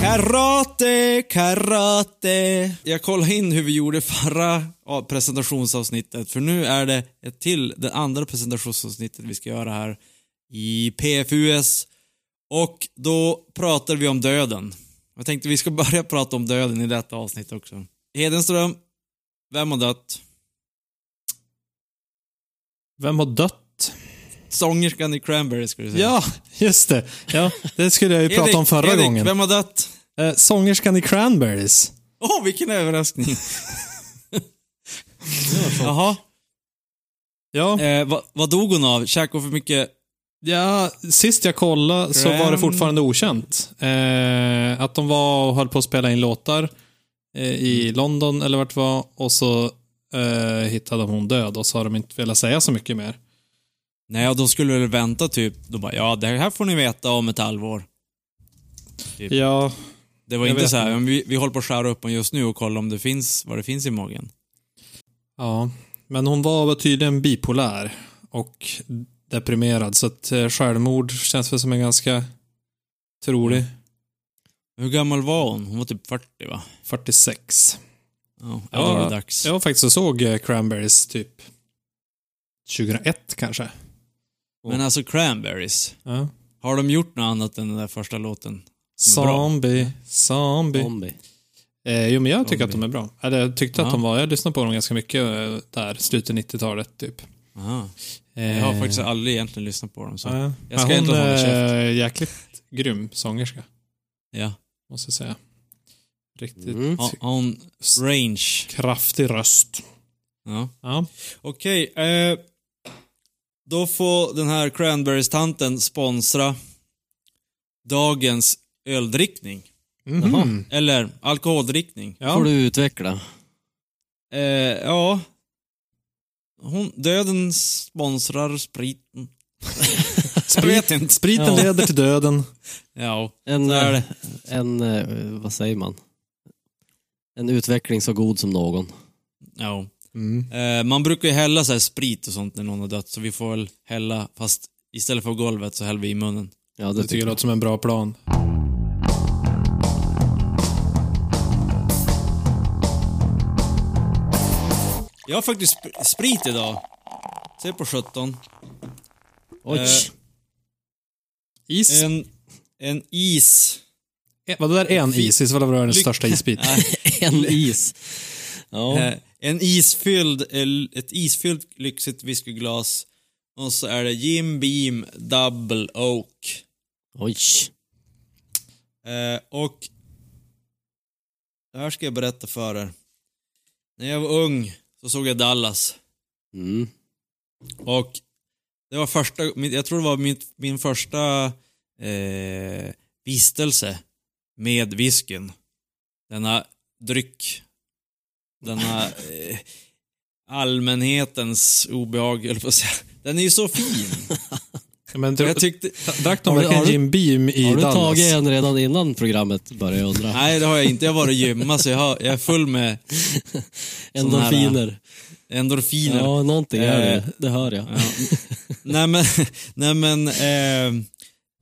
Karate, karate. Jag kollade in hur vi gjorde förra presentationsavsnittet, för nu är det ett till, det andra presentationsavsnittet vi ska göra här i PFUS. Och då pratar vi om döden. Jag tänkte vi ska börja prata om döden i detta avsnitt också. Hedenström, vem har dött? Vem har dött? Sångerskan i Cranberry skulle du säga. Ja, just det. Ja, det skulle jag ju prata om förra Erik, gången. vem har dött? Eh, sångerskan i Cranberries. Åh, oh, vilken överraskning. Jaha. Ja, Eh, vad, vad dog hon av? Käkade hon för mycket? ja, sist jag kollade så var det fortfarande okänt. Eh, att de var och höll på att spela in låtar eh, i London eller vart det var och så eh, hittade hon död och så har de inte velat säga så mycket mer. Nej, och de skulle väl vänta typ. De bara, ja, det här får ni veta om ett halvår. Ja, Det var inte så här, men vi, vi håller på att skära upp den just nu och kolla om det finns, vad det finns i magen. ja, men hon var tydligen bipolär och deprimerad så att eh, självmord känns väl som en ganska trolig. Hur gammal var hon? Hon var typ 40 va? 46. Ja, ja. det dags. Jag var faktiskt och såg eh, Cranberries typ 2001 kanske. Men alltså Cranberries, Ja. har de gjort något annat än den där första låten? Är bra? Zombie, zombie. Zombie. Eh, jo, men jag tycker att Zombie. de är bra. Eller, jag tyckte Ja. att de var, jag lyssnade på dem ganska mycket eh, där, slutet 90-talet typ. Aha. Eh, Jag har faktiskt aldrig egentligen lyssnat på dem. Så. ja. jag ska ska hon ändå hålla är jäkligt grym sångerska, Ja. måste jag säga. Riktigt Mm. Har hon range? kraftig röst. Ja. Ja. Okej, eh, då får den här Cranberries-tanten sponsra dagens öldrickning. Mhm. Eller alkoholdrickning. Ja. får du utveckla. Eh, ja. Hon, döden sponsrar spriten. Inte. Spriten Ja. leder till döden. Ja, En, så är det. en eh, vad säger man? En utveckling så god som någon. Ja. Mm. Eh, man brukar ju hälla så här sprit och sånt när någon har dött, så vi får väl hälla, fast istället för golvet så häller vi i munnen. Ja, det Det tycker jag. låter som en bra plan. Jag har faktiskt sp- sprit idag. Se på 17. Oj. Eh, Is? En, en is. Vadå där är en is? Is vad var den Lyck- största isbiten? en is. Ja. Eh, en isfylld, eh, ett isfyllt lyxigt whiskyglas. Och så är det Jim Beam Double Oak. Oj. Eh, och det här ska jag berätta för er. När jag var ung så såg jag Dallas. Mm. Och det var första, jag tror det var min, min första eh, vistelse med whiskyn. Denna dryck. Denna eh, allmänhetens obehag, eller på säga. Den är ju så fin. Men Och jag tyckte, drack de du- verkligen har du- Jim Beam i Har du Dallas? tagit en redan innan programmet, börjar jag undra. nej det har jag inte, jag har varit gymma så jag, har, jag är full med Endorfiner. endorfiner. Ja, någonting är det. Eh, Det hör jag. Ja. nej men, nej men, eh,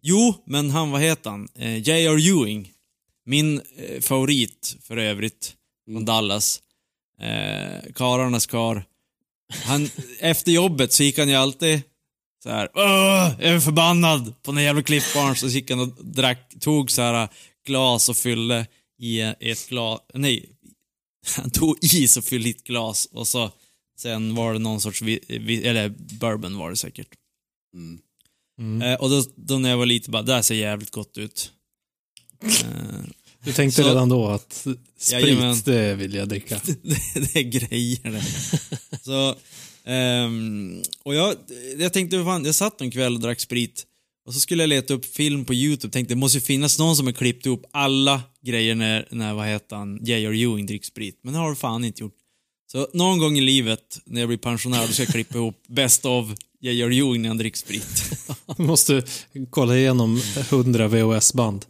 jo, men han, vad heter han? Eh, J.R. Ewing. Min eh, favorit för övrigt, från Dallas. Eh, karlarnas kar. Han, efter jobbet så gick han ju alltid så här, jag är förbannad på den jävla klippbarn. Så gick han och drack, tog så här glas och fyllde i ett glas, nej, han tog is och fyllde i ett glas och så Sen var det någon sorts, vi, vi, eller bourbon var det säkert. Mm. Mm. Eh, och då, då när jag var liten bara, det här ser jävligt gott ut. Eh, Du tänkte Så- redan då att Jajamän. sprit, det vill jag dricka. det, det är grejer det. Så, ehm, och jag, jag tänkte, fan, jag satt en kväll och drack sprit. Och så skulle jag leta upp film på YouTube, tänkte det måste ju finnas någon som har klippt ihop alla grejer när, när vad heter han, J.R. Ewing dricker sprit. Men det har du fan inte gjort. Så någon gång i livet, när jag blir pensionär, då ska jag klippa ihop Best of J.R. Ewing när han dricker sprit. Du måste kolla igenom 100 VHS-band.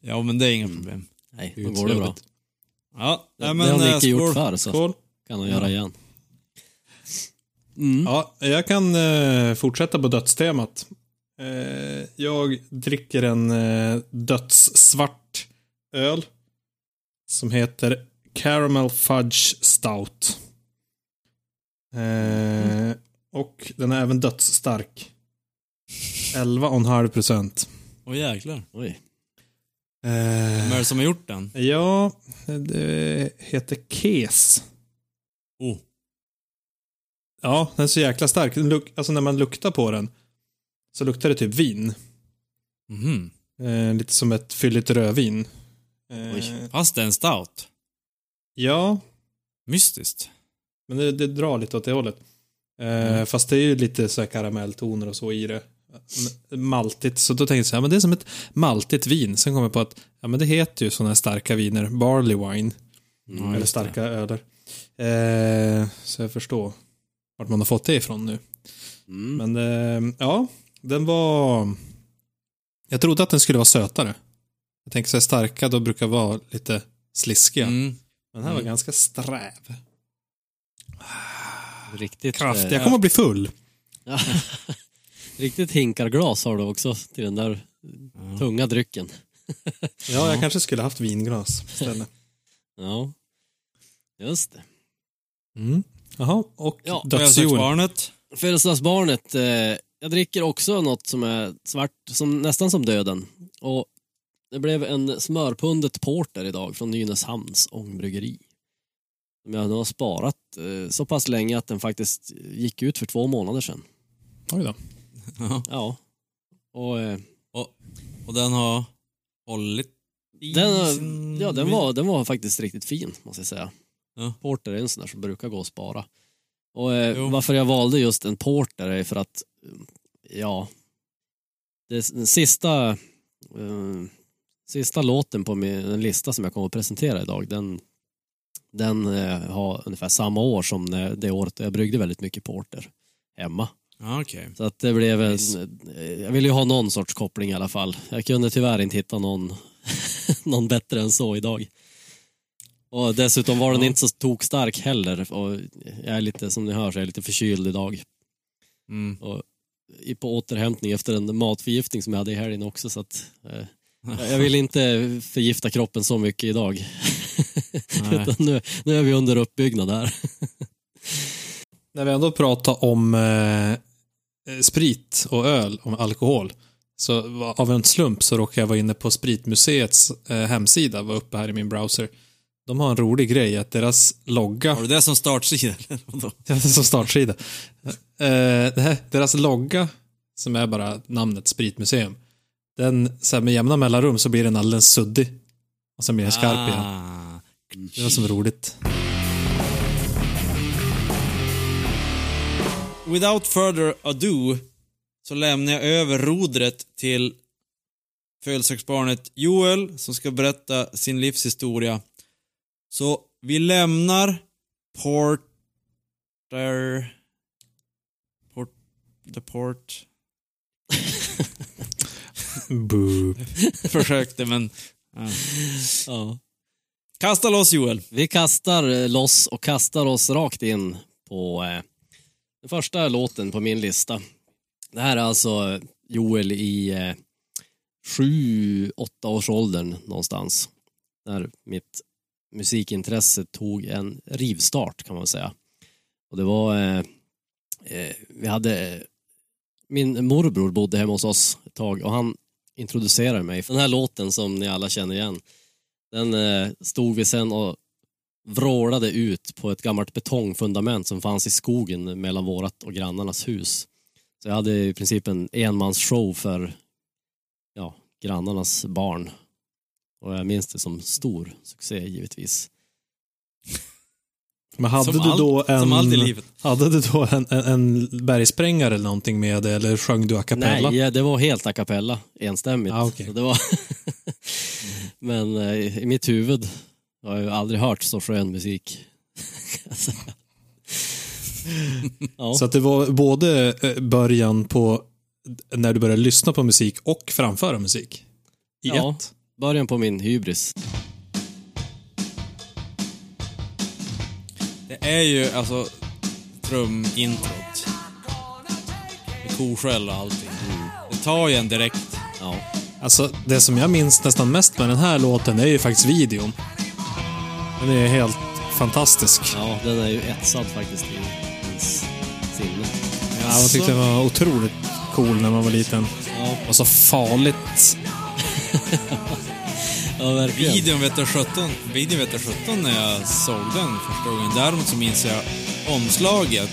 Ja, men det är inga problem. Nej, då går det bra. Ja, Det, nej, det har eh, Nicke gjort skål. förr, så Skål. kan han göra igen. Mm. Ja, jag kan eh, fortsätta på dödstemat. Eh, jag dricker en eh, dödssvart öl som heter Caramel Fudge Stout. Eh, Och den är även dödsstark. 11,5 procent. Åh jäklar. Oj. Vem är Eh, det som har gjort den? ja, det heter Kes. Oh. Ja, den är så jäkla stark. Alltså när man luktar på den så luktar det typ vin. Mhm. Eh, lite som ett fylligt rödvin. Eh, Oj. Fast det är en stout. ja, Mystiskt. men det, det drar lite åt det hållet. Eh, Mm. Fast det är ju lite så här karamelltoner och så i det. Maltigt, så då tänkte jag så här, men det är som ett maltigt vin. Sen kom jag på att ja, men det heter ju sådana här starka viner, barley wine, Ja, eller starka öler. Eh, så jag förstår vart man har fått det ifrån nu. Mm. Men eh, ja, den var... Jag trodde att den skulle vara sötare. Jag tänker så här starka, då brukar vara lite sliskiga. Mm. Men den här var Mm. ganska sträv. Riktigt, Kraftig. eh, Jag kommer att bli full. Riktigt hinkarglas har du också till den där Ja. tunga drycken. Ja, jag kanske skulle haft vinglas istället. Ja, just det. Mm. Jaha, och Ja, dödsjoel. Födelsedagsbarnet. Födelsedagsbarnet. Eh, jag dricker också något som är svart, som, nästan som döden. Och det blev en smörpundet porter idag från Nynäshamns ångbryggeri. Som jag nu har sparat eh, så pass länge att den faktiskt gick ut för två månader sedan. Oj då. Ja. Ja. Och eh, Och den har hållit i den, sin... ja, den, var, den var faktiskt riktigt fin, måste jag säga. Ja. Porter är en sån där som brukar gå att spara. Och eh, varför jag valde just en porter är för att, eh, ja, det, den sista, eh, sista låten på min en lista som jag kommer att presentera idag, den, den eh, har ungefär samma år som när, det året jag bryggde väldigt mycket porter hemma. Okej. Så att det blev en, jag ville ju ha någon sorts koppling i alla fall. Jag kunde tyvärr inte hitta någon, någon bättre än så idag. Och dessutom var den Ja. inte så tokstark heller. Och jag är lite, som ni hör, så är jag lite förkyld idag. Mm. Och på återhämtning efter en matförgiftning som jag hade i helgen också. Så att, eh, jag- vill inte förgifta kroppen så mycket idag. Nu, nu är vi under uppbyggnad här. När vi ändå pratar om eh, sprit och öl, om alkohol. Så av en slump så råkade jag vara inne på Spritmuseets eh, hemsida, var uppe här i min browser. De har en rolig grej att deras logga Har du det som startsida? Ja, det är som startsida. Eh, deras logga, som är bara namnet Spritmuseum, den, så här, med jämna mellanrum så blir den alldeles suddig. Och sen blir den skarp igen. Ah. Det var som roligt. Without further ado så lämnar jag över rodret till födelsedagsbarnet Joel som ska berätta sin livshistoria. Så vi lämnar Porter... Port... The Port... Boo. Försökte men... Ja. Ja. Kasta loss Joel. Vi kastar eh, loss och kastar oss rakt in på eh, första låten på min lista. Det här är alltså Joel i eh, sju, åtta års åldern någonstans. När mitt musikintresse tog en rivstart kan man säga. Och det var, eh, eh, vi hade, min morbror bodde hemma hos oss ett tag och han introducerade mig för den här låten som ni alla känner igen. Den eh, stod vi sen och vrålade ut på ett gammalt betongfundament som fanns i skogen mellan vårat och grannarnas hus. Så jag hade i princip en enmansshow för ja, grannarnas barn. Och jag minns det som stor succé givetvis. Men hade Som du då en... Som allt i livet. Hade du då en, en, en bergsprängare eller någonting med det, eller sjöng du a cappella? Nej, det var helt a cappella, enstämmigt. Ah, okej. Så det var Men eh, i mitt huvud har jag ju aldrig hört så skön musik. ja. Så att det var både eh, början på när du började lyssna på musik och framföra musik? I Ja. ett? Början på min hybris. Det är ju alltså trumintrot. Med korskäll och allting. Det tar ju en direkt. Ja. Alltså, det som jag minns nästan mest med den här låten är ju faktiskt videon. Den är helt fantastisk. ja, den är ju etsad faktiskt i ens sinne. Ja, jag tyckte den var otroligt cool när man var liten. Ja, Och så farligt. ja verkligen. Videon vet jag 17, videon vet jag 17 när jag såg den första gången. Däremot så minns jag omslaget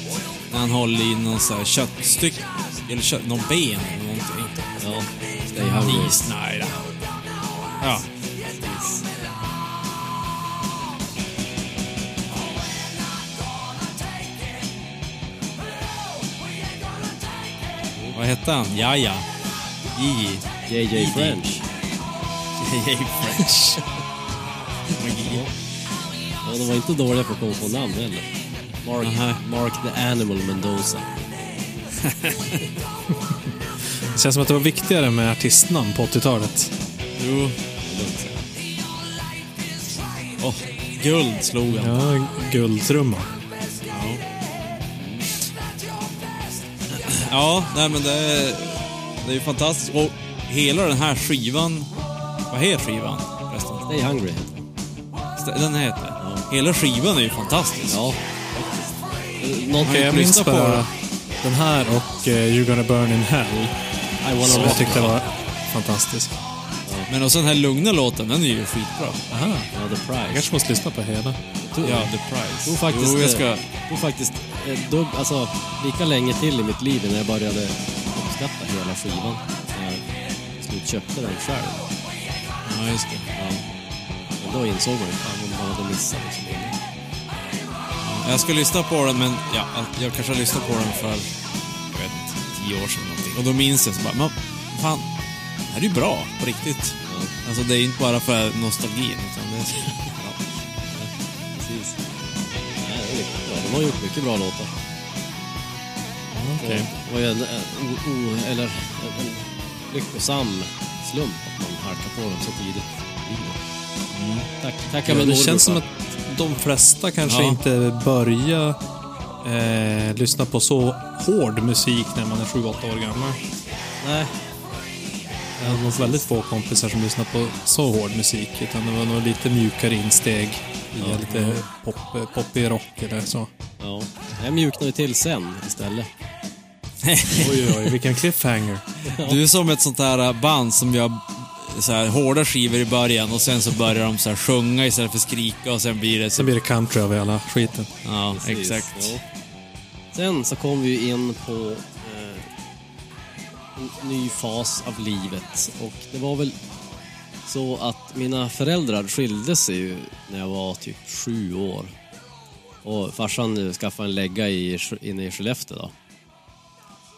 när han håller i någon så här köttstycke, eller kött, någon ben eller någonting. Ja, Stay Hungry. Isnajda. Ja. Vad hette han? Jaja? Gigi? JJ French. JJ French. Ja, de var inte dåliga på att komma på namn heller. Mark, Aha. Mark the Animal Mendoza. Det känns som att det var viktigare med artistnamn på 80-talet. Jo. Åh, guld slog han. Ja, guldtrumma. Ja, nej men det är, det är ju fantastiskt. Och hela den här skivan, vad heter skivan förresten? Stay Hungry. St- Den heter? Hela skivan är ju fantastisk. Ja, faktiskt. Någonting jag jag minns på bara det. den här och uh, You're gonna burn in hell. I wanna jag tyckte var fantastisk. Men också den här lugna låten, den är ju skitbra. Aha. Ja, The Jag Price. kanske måste lyssna på hela. Ja, The Price. Jo, faktiskt. Jo, jag ska... Jo, faktiskt. Eh, Dubb, alltså, lika länge till i mitt liv när jag började uppskatta hela skivan. Jag slut köpte den själv. Ja, just det. Ja. Men då insåg man ju fan vad man hade missat. Liksom. Jag ska lyssna på den, men ja, jag kanske har lyssnat på den för, jag vet inte, tio år sedan någonting. Och då minns jag så bara, men fan, det här är ju bra, på riktigt. Ja, Alltså det är inte bara för nostalgin, utan det är... har gjort mycket bra låtar. Okej. Det var ju en, en, o, o, eller en, en lyckosam slump att man halkar på dem så tidigt i livet. Tack, tacka Ja, min det känns som att de flesta kanske Ja. inte börjar eh, lyssna på så hård musik när man är 7-8 år gammal. Nej, Jag har nog väldigt få kompisar som lyssnar på så hård musik, utan det var nog lite mjukare insteg i lite pop, poppig rock eller så. ja. Jag mjuknade ju till sen istället. Oj, oj, vilken cliffhanger. Du är som ett sånt här band som gör så här hårda skivor i början och sen så börjar de så här sjunga istället för skrika och sen blir det så... Sen blir det country av hela skiten. Ja, Precis, exakt. ja. Sen så kom vi in på ny fas av livet och det var väl så att mina föräldrar skilde sig ju när jag var typ sju år. Och farsan skaffade en lägga i, inne i Skellefteå då.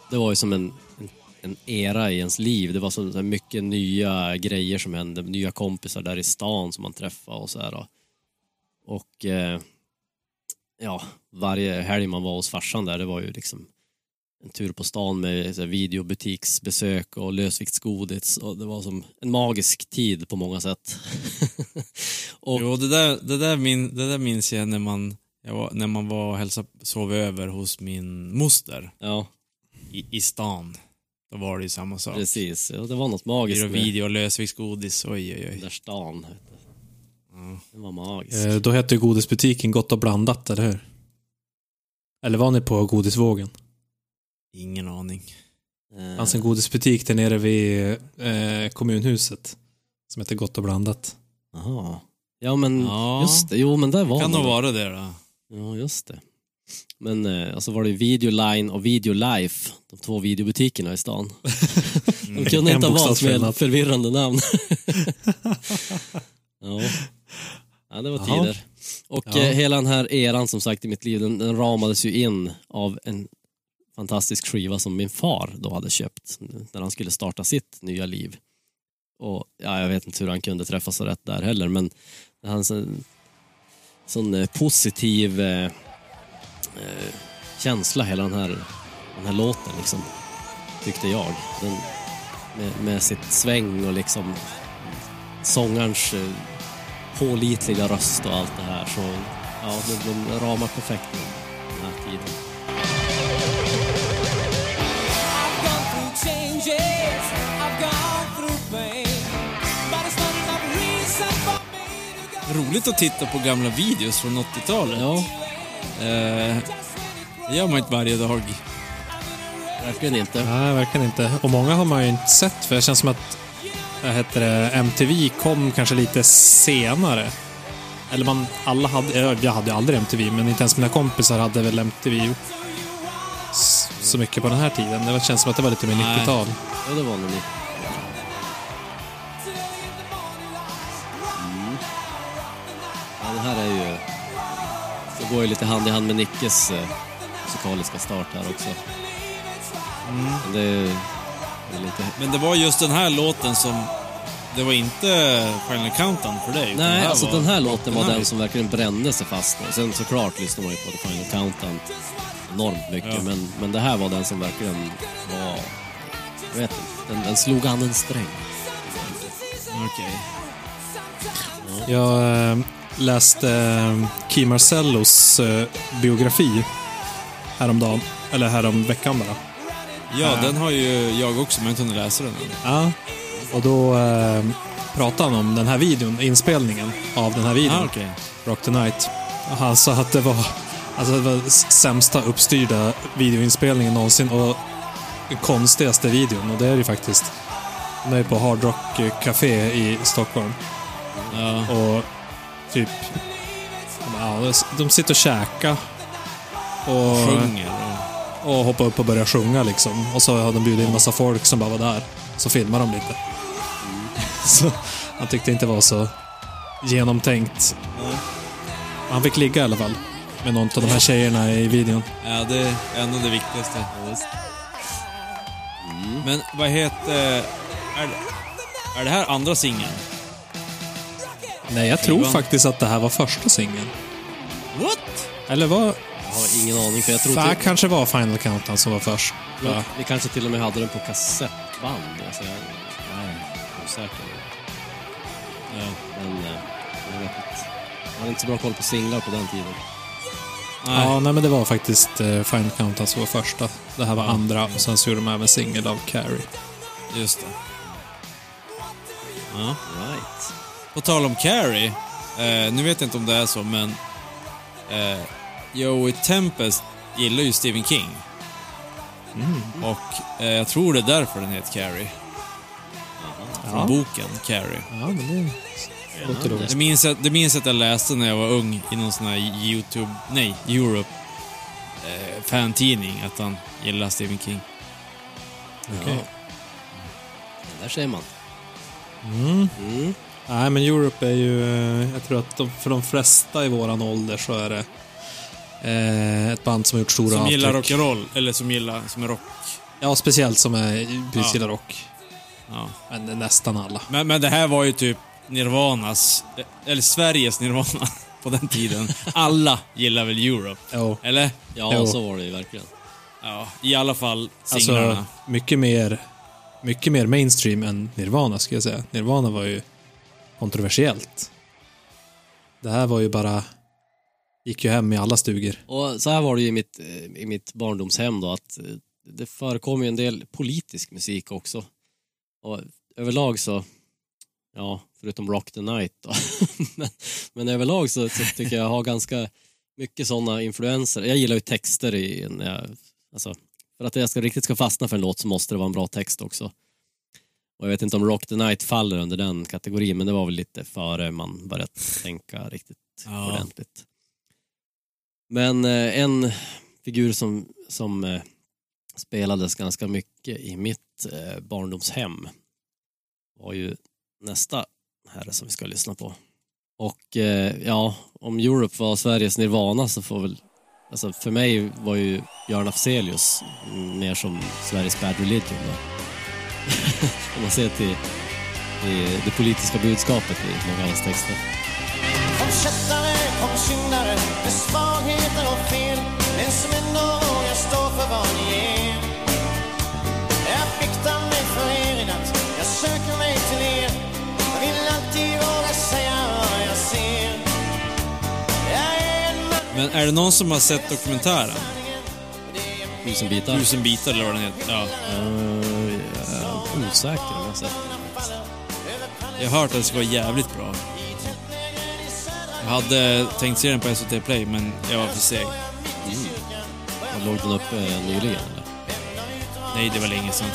Det var ju som en, en, en era i ens liv. Det var så så mycket nya grejer som hände, nya kompisar där i stan som man träffade och så här. då. Och eh, ja, varje helg man var hos farsan där, det var ju liksom en tur på stan med så här, videobutiksbesök och lösviktsgodis och det var som en magisk tid på många sätt. och, Jo, det där, det, där min, det där minns jag när man, jag var, när man var och hälsade, sov över hos min moster ja, i, i stan. Då var det ju samma sak. precis. Ja, det var något magiskt med video och lösviktsgodis, oj oj oj. där stan. vet du. Den var magisk. Eh, då hette ju godisbutiken Gott och blandat, eller hur? Eller var ni på godisvågen? Ingen aning. Det Eh, fanns en godisbutik där nere vid eh, kommunhuset. Som heter Gott och blandat. Jaha. Ja, men Ja. just det. Jo, men där var Kan man nog vara det då. Ja, just det. Men eh, alltså var det Videoline och Videolife, de två videobutikerna i stan. De kunde inte ha valt mer förvirrande namn. ja. ja, det var Jaha. tider. Och Ja. eh, hela den här eran som sagt i mitt liv, den, den ramades ju in av en fantastisk skiva som min far då hade köpt när han skulle starta sitt nya liv. Och ja, jag vet inte hur han kunde träffa så rätt där heller, men han sån, sån positiv eh, eh, känsla hela den här, den här låten liksom, tyckte jag. Den, med, med sitt sväng och liksom sångarens eh, pålitliga röst och allt det här. Så ja, den, den ramar perfekt den här tiden. Roligt att titta på gamla videos från 80-talet. Ja, Eh, det gör man inte varje dag. verkligen inte. Nej, verkligen inte. Och många har man ju inte sett, för det känns som att vad heter det, MTV kom kanske lite senare. Eller man, alla hade, ja, jag hade aldrig MTV, men inte ens mina kompisar hade väl MTV så mycket på den här tiden. Det känns som att det var lite mer Nej. 90-tal. Ja, det var nog Det går ju lite hand i hand med Nickes eh, musikaliska start här också. Men det är väl inte... Men det var just den här låten som... Det var inte Final Countdown för dig. det Nej, här alltså var den här låten var den Night. som verkligen brände sig fast. Och sen såklart lyssnar man ju på The Final Countdown enormt mycket. Ja. Men, men det här var den som verkligen var... Jag vet inte, den, den slog an en sträng. Okej. Jag eh, läste eh, Key Marcellos eh, biografi häromdagen. Eller härom veckan bara. Ja, Äh. den har ju jag också, men jag har inte hunnit läsa den. Ja. Och då eh, pratade han om den här videon, inspelningen av den här videon. Ah, okej. Rock the Night. Och Han sa att det var, alltså det var sämsta uppstyrda videoinspelningen någonsin och konstigaste videon. Och det är det ju faktiskt. Den är på Hard Rock Café i Stockholm. Ja. Och typ... Ja, de sitter och käkar. Och, Sjunger och... hoppar upp och börjar sjunga liksom. Och så har de bjudit in massa folk som bara var där. Så filmar de lite. Så han tyckte inte det var så genomtänkt. Han fick ligga i alla fall. Med någon av de här tjejerna i videon. Ja, det är ändå det viktigaste. Men vad heter... Är, är det här andra singeln? Nej, jag tror faktiskt att det här var första singeln. What? Eller vad? Jag har ingen aning, för jag tror Det här inte... kanske var Final Countdown som var först. Ja. vi kanske till och med hade den på kassettband. Alltså, jag, är osäker. Ja, men eh, jag vet inte. Jag hade inte så bra koll på singlar på den tiden. Nej. Ja, nej men det var faktiskt eh, Final Countdown som var första. Det här var andra och sen så gjorde de även singel av Carrie. Just det. Ja. Right. På tal om Carrie, eh, nu vet jag inte om det är så, men eh, Joey Tempest gillar ju Stephen King. Och eh, jag tror det är därför den heter Carrie. Från Ja. boken Carrie. Ja, men det låter roligt. Det minns, jag, det minns jag att jag läste när jag var ung i någon sån här YouTube, nej, Europe eh, fantidning, att han gillar Stephen King. Okej. Ja. Där ser man. Mm. Mm. Nej, men Europe är ju... eh, Jag tror att de, för de flesta i våran ålder så är det eh, ett band som har gjort stora Som gillar avtryck. rock'n'roll, eller som gillar, som är rock. Ja, speciellt som är precis Ja. gillar rock. Ja. Men nästan alla. Men, men det här var ju typ Nirvanas, eller Sveriges Nirvana på den tiden. Alla gillar väl Europe? Jo. Eller? Ja, Jo. så var det ju verkligen. Ja, i alla fall singlarna. Alltså, mycket mer, mycket mer mainstream än Nirvana, skulle jag säga. Nirvana var ju kontroversiellt. Det här var ju bara... Gick ju hem i alla stugor. Och så här var det ju i mitt, eh, i mitt barndomshem då att eh, det förekom ju en del politisk musik också. Och överlag så, ja, förutom Rock the Night då. men, men överlag så, så tycker jag jag har ganska mycket sådana influenser. Jag gillar ju texter i, när jag, alltså, för att jag ska, riktigt ska fastna för en låt så måste det vara en bra text också. Och jag vet inte om Rock the Night faller under den kategorin, men det var väl lite före man började tänka riktigt Ja. ordentligt. Men eh, en figur som, som eh, spelades ganska mycket i mitt eh, barndomshem var ju nästa herre som vi ska lyssna på. Och eh, ja, om Europe var Sveriges Nirvana så får väl, alltså för mig var ju Björn Afzelius mer som Sveriges Bad Religion då. om man ser till, till det politiska budskapet i många av hans texter. Kom kättare, kom syndare med svagheter och fel Men som ändå vågar stå för vad ni är Jag biktar mig för er i natt Jag söker mig till er Jag vill alltid våga säga vad jag ser Jag är en man Men är det någon som har sett dokumentären? Tusen bitar. Tusen bitar eller vad den heter? Ja. Är osäker om jag har sett den. Jag har hört att det ska vara jävligt bra. Jag hade tänkt se den på SVT Play, men jag var för seg. Var låg den uppe nyligen eller? Nej, det var länge sedan.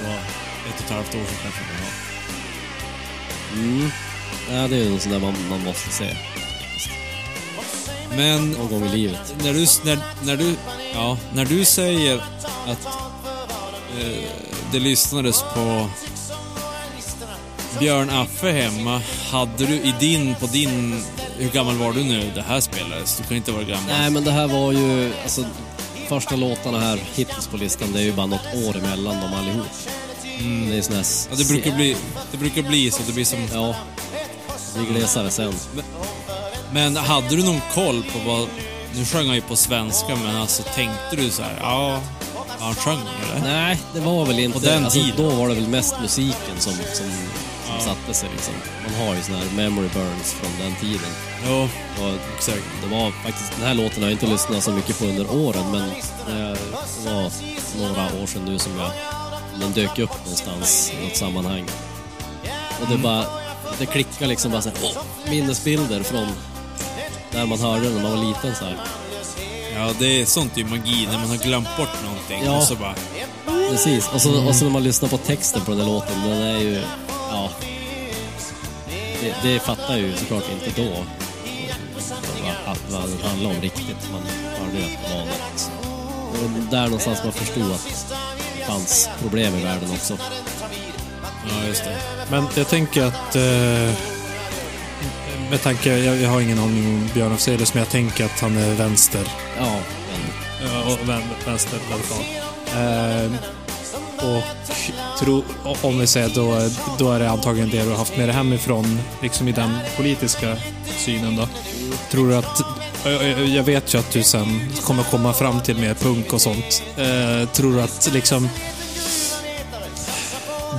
Det var ett och ett halvt år sedan kanske det var. Mm. Ja, det är ju en sån där man, man måste se. Men Någon gång i livet. när du, när, när du, ja, när du säger att eh, det lyssnades på Björn Affe hemma, hade du i din, på din, hur gammal var du nu det här spelades? Du kan inte vara gammal. Nej, men det här var ju, alltså, första låtarna här hittills på listan, det är ju bara något år emellan dem allihop. Det är sån här... Ja, det, brukar bli, det brukar bli så, det blir som... Ja. Det blir glesare sen. Men hade du någon koll på vad... Nu sjöng han ju på svenska, men alltså tänkte du så här, ja, han sjöng eller? Nej, det var väl inte... På den alltså, tiden. Då var det väl mest musiken som, som, som satte sig liksom. Man har ju såna här memory burns från den tiden. Jo, Och exakt. det var faktiskt, den här låten har jag inte lyssnat så mycket på under åren, men det var några år sedan nu som jag, den dök upp någonstans i något sammanhang. Och det bara, det klickar liksom bara såhär, åh, minnesbilder från när man hörde den när man var liten så här. Ja, det är sånt ju magi, när man har glömt bort någonting Ja. och så bara... Precis, och så, och så när man lyssnar på texten på den där låten, den är ju, ja... Det, det fattar ju såklart inte då. Vad, vad den handlar om riktigt. Man hörde ju att det var något. Och där någonstans man förstod att det fanns problem i världen också. Ja, just det. Men jag tänker att... Eh, med tanke, jag, jag har ingen aning om Björn Afzelius, men jag tänker att han är vänster. Ja, Ja, och vän, vänster radikal. Eh, och tro, om vi säger då, då är det antagligen det du har haft med dig hemifrån, liksom i den politiska synen då. Tror du att, jag vet ju att du sen kommer komma fram till mer punk och sånt. Eh, tror du att liksom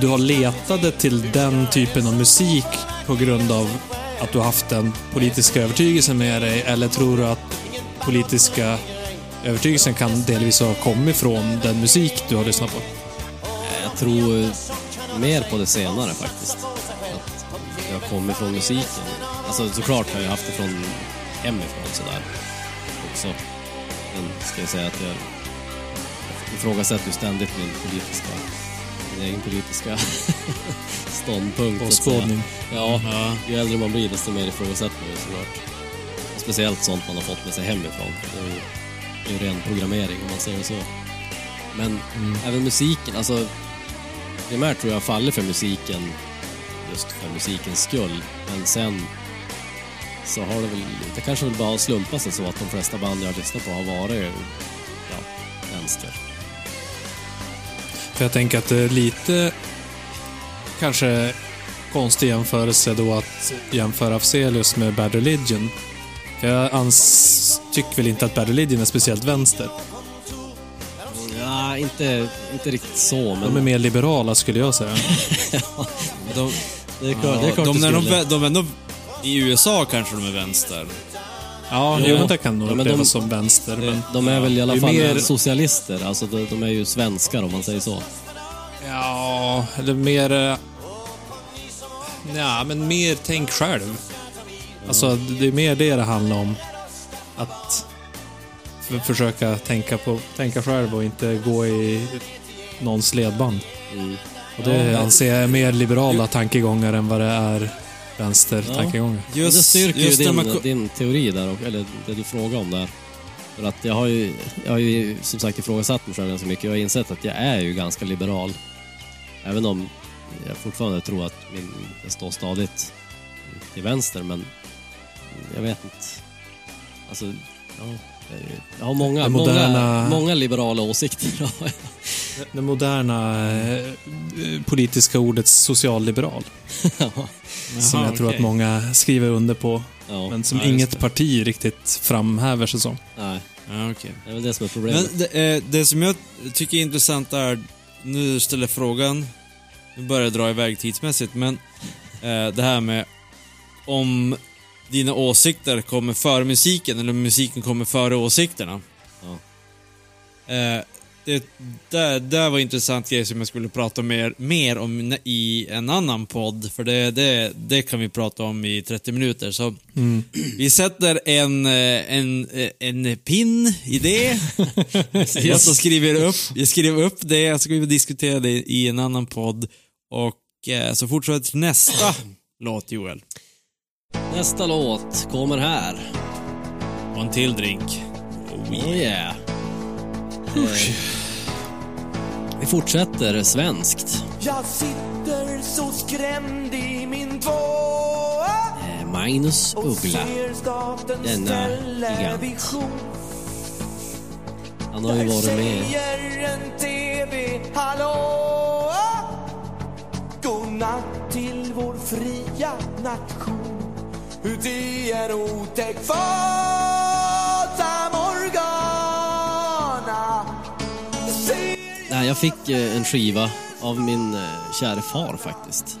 du har letade till den typen av musik på grund av att du har haft den politiska övertygelsen med dig, eller tror du att politiska övertygelsen kan delvis ha kommit från den musik du har lyssnat på? jag tror mer på det senare faktiskt. Att det har kommit från musiken. Alltså såklart har jag haft det från hemifrån sådär också. Men ska jag säga att jag ifrågasätter ju ständigt min politiska, min egen politiska ståndpunkt. Åskådning. Ja, Ja. ju äldre man blir desto mer ifrågasätter man ju såklart. Och speciellt sånt man har fått med sig hemifrån. Det är ju, det är ju ren programmering om man säger så. Men även musiken, alltså primärt tror jag faller för musiken just för musikens skull. Men sen så har det väl, det kanske väl bara har slumpat sig så att de flesta band jag har lyssnat på har varit ja, vänster. För jag tänker att det är lite kanske konstig jämförelse då att jämföra Afzelius med Bad Religion. För jag ans tycker väl inte att Bad Religion är speciellt vänster. Ja, inte, inte riktigt så, men... De är mer liberala skulle jag säga. De, det är klart, det är klart de, när de, vä- de ändå... I USA kanske de är vänster. Ja, Jo. jo, men det kan nog Ja, upplevas de- som vänster. Men, De är väl i alla fall mer- socialister, alltså de, de är ju svenskar om man säger så. ja, eller mer... eh, Ja, men mer tänk själv. Alltså, det är mer det det handlar om. Att försöka tänka, på, tänka själv och inte gå i någons ledband. Mm. Och det Ja, anser jag är mer liberala tankegångar än vad det är vänster-tankegångar. Men det styrker ju just när din, man din teori där, och- eller det du frågar om där. För att jag har ju, jag har ju som sagt ifrågasatt mig själv ganska mycket. Jag har insett att jag är ju ganska liberal. Även om jag fortfarande tror att min, jag står stadigt till vänster, men jag vet inte. Alltså, ja, jag har många, moderna- många, många liberala åsikter. Det moderna eh, politiska ordet socialliberal. som Jaha, jag tror okej. att många skriver under på. ja, Men som Ja, inget det. parti riktigt framhäver sig som. nej, Ja, okej. det är väl det som är problemet. Men det, eh, det som jag tycker är intressant är, nu ställer jag frågan, nu börjar jag dra iväg tidsmässigt, men eh, det här med om dina åsikter kommer före musiken eller musiken kommer före åsikterna. Ja. Eh, det där, där var intressant grej som jag skulle prata mer, mer om i en annan podd, för det, det, det kan vi prata om i 30 minuter. Så vi sätter en, eh, en, eh, en pin i det. jag så skriver upp, jag skriver upp det, så ska vi diskutera det i en annan podd. Och eh, så fortsätter nästa låt, Joel. Nästa låt kommer här. Och en till drink. Oh yeah. Eh, vi fortsätter svenskt. Jag sitter så skrämd i min tvåa Eh, Magnus Uggla. Denna television. Han har ju Där varit med. säger en TV, hallå? Godnatt till vår fria nation. Uti en otäck fata Morgana. Nej, jag fick eh, en skiva av min eh, käre far faktiskt.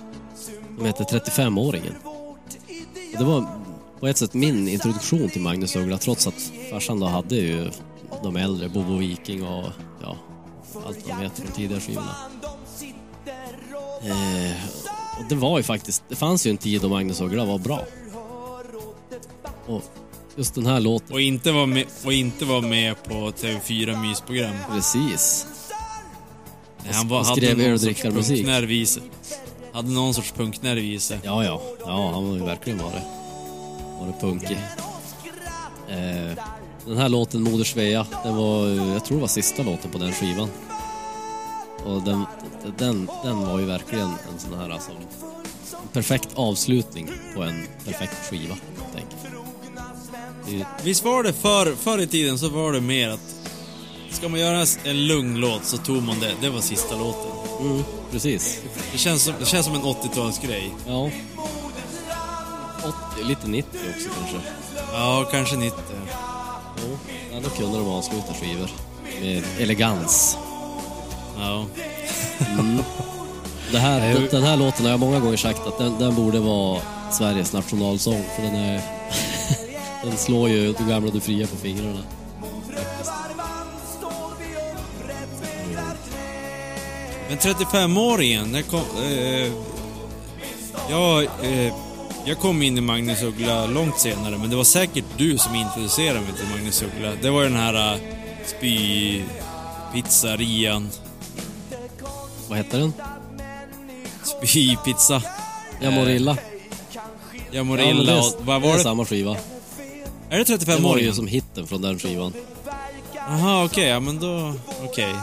Som heter 35-åringen. Det var på ett sätt min introduktion till Magnus Uggla trots att farsan då hade ju de äldre, Bobo Viking och ja, allt vad de heter de tidigare skivorna. Eh, och det var ju faktiskt, det fanns ju en tid då Magnus Uggla var bra. Och just den här låten, Och inte vara med, och inte vara med på TV4 mysprogram. precis. Nej, Han var, hade skrev öl någon och sorts dricka musik. punknärv i sig. Hade någon sorts punknärv i sig. Ja, ja. Ja, han har ju verkligen varit, varit punkig. Eh, den här låten, Moder Svea, den var, jag tror det var sista låten på den skivan. Och den, den, den var ju verkligen en sån här alltså, en perfekt avslutning på en perfekt skiva, helt enkelt. Det Visst var det förr, förr i tiden så var det mer att Ska man göra en lugn låt så tog man det, det var sista låten. Mm, precis. Det känns som, det känns som en 80-talsgrej. Ja. 80, lite 90 också kanske. Ja, kanske 90. Jo, ja, då kunde de avsluta skivor med elegans. Ja. Det här, den, den här låten har jag många gånger sagt att den, den borde vara Sveriges nationalsång för den är... den slår ju Du gamla du fria på fingrarna. Men 35-åringen, när kom... Eh, jag, eh, jag kom in i Magnus Uggla långt senare, men det var säkert du som introducerade mig till Magnus Uggla. Det var ju den här uh, spypizzerian. Vad heter den? Spypizza. Jag mår illa. Jag mår Ja, illa det, och... är, Vad det var är det? samma skiva. Är det Det var ju 35-åringen? som hitten från den skivan. Jaha, okej, ja men då... Okej.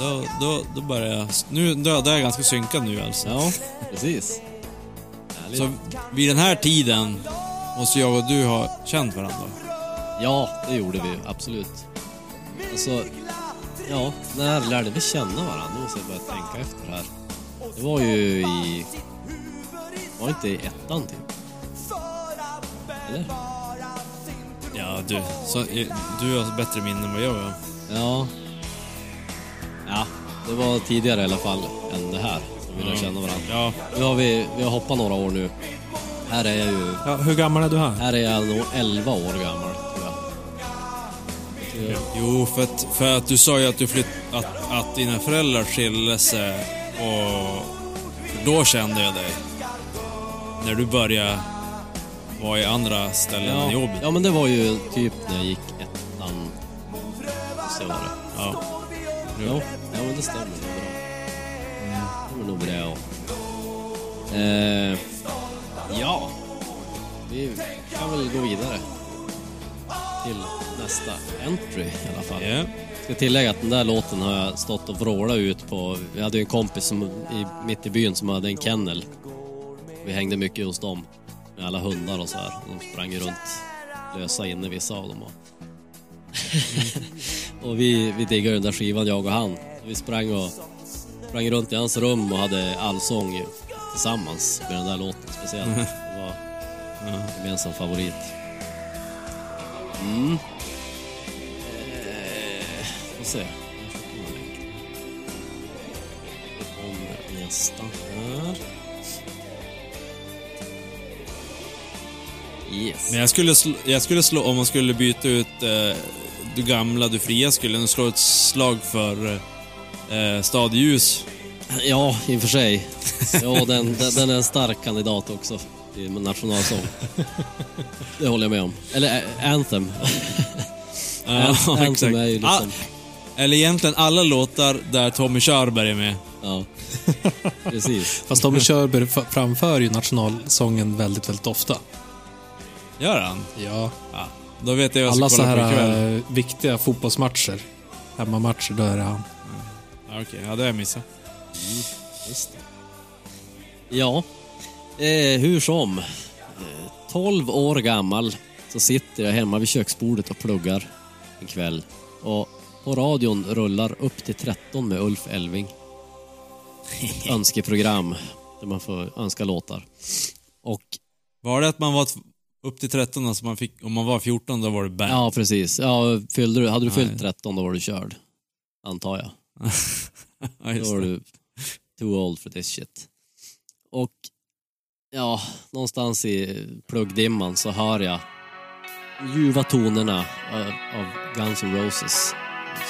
Då, då, då börjar jag... Nu då, är jag ganska synkad nu alltså. Ja, precis. Härligt. Så vid den här tiden måste jag och du ha känt varandra. Ja, det gjorde vi ju, absolut. Alltså, ja, när lärde vi känna varandra? Nu måste jag börja tänka efter här. Det var ju i... Var inte i ettan typ? Eller? Ja, du. Så, du har bättre minne än vad jag har. Ja. Ja, det var tidigare i alla fall än det här som vi lärde känna varandra. Ja. Nu har vi, vi har hoppat några år nu. Här är jag ju, Ja, hur gammal är du här? här är jag nog 11 år gammal tror jag. Jag- Jo, för att, för att du sa ju att du flytt, att, att dina föräldrar skilde sig och då kände jag dig. När du började vara i andra ställen än Ja, jobbet. ja, men det var ju typ när jag gick ettan. Så var det. Ja. Ja, ja men det stämmer nog bra. Det stämmer nog bra. Eh, ja, vi kan väl gå vidare till nästa entry i alla fall. Ja. Ska tillägga att den där låten har jag stått och vrålat ut på. Vi hade ju en kompis som, i, mitt i byn som hade en kennel. Vi hängde mycket hos dem med alla hundar och så här. De sprang ju runt lösa inne vissa av dem. Och, och vi, vi diggade den där skivan jag och han. Vi sprang och sprang runt i hans rum och hade allsång tillsammans med den där låten speciellt. Det var en gemensam favorit. Mm. Eh, får se. Om nästa här. Yes. Men jag skulle, slå, jag skulle slå, om man skulle byta ut eh, du gamla, du fria skulle nog slå ett slag för eh, Stadljus. Ja, i och för sig. Ja, den, den, den är en stark kandidat också i nationalsång. Det håller jag med om. Eller eh, Anthem. Ja, Anthem exakt. är ju liksom... Ah, eller egentligen alla låtar där Tommy Körberg är med. Ja, precis. Fast Tommy Körberg framför ju nationalsången väldigt, väldigt ofta. Gör han? Ja. Ja. Då vet jag vad Alla ska så kolla på ikväll. här eh, viktiga fotbollsmatcher, hemmamatcher, då är det han. Ja, Okej, ja det har jag missat. Just det. Ja, eh, hur som. Eh, 12 år gammal så sitter jag hemma vid köksbordet och pluggar en kväll. Och på radion rullar upp till 13 med Ulf Elving. Ett önskeprogram där man får önska låtar. Och Var det att man var t- upp till 13, alltså man fick, om man var 14 då var det band? ja, precis. Ja, fyllde du, hade du fyllt Nej. 13 då var du körd. Antar jag. ja, just Då var det. du too old for this shit. Och ja, någonstans i pluggdimman så hör jag ljuva tonerna av, av Guns N' Roses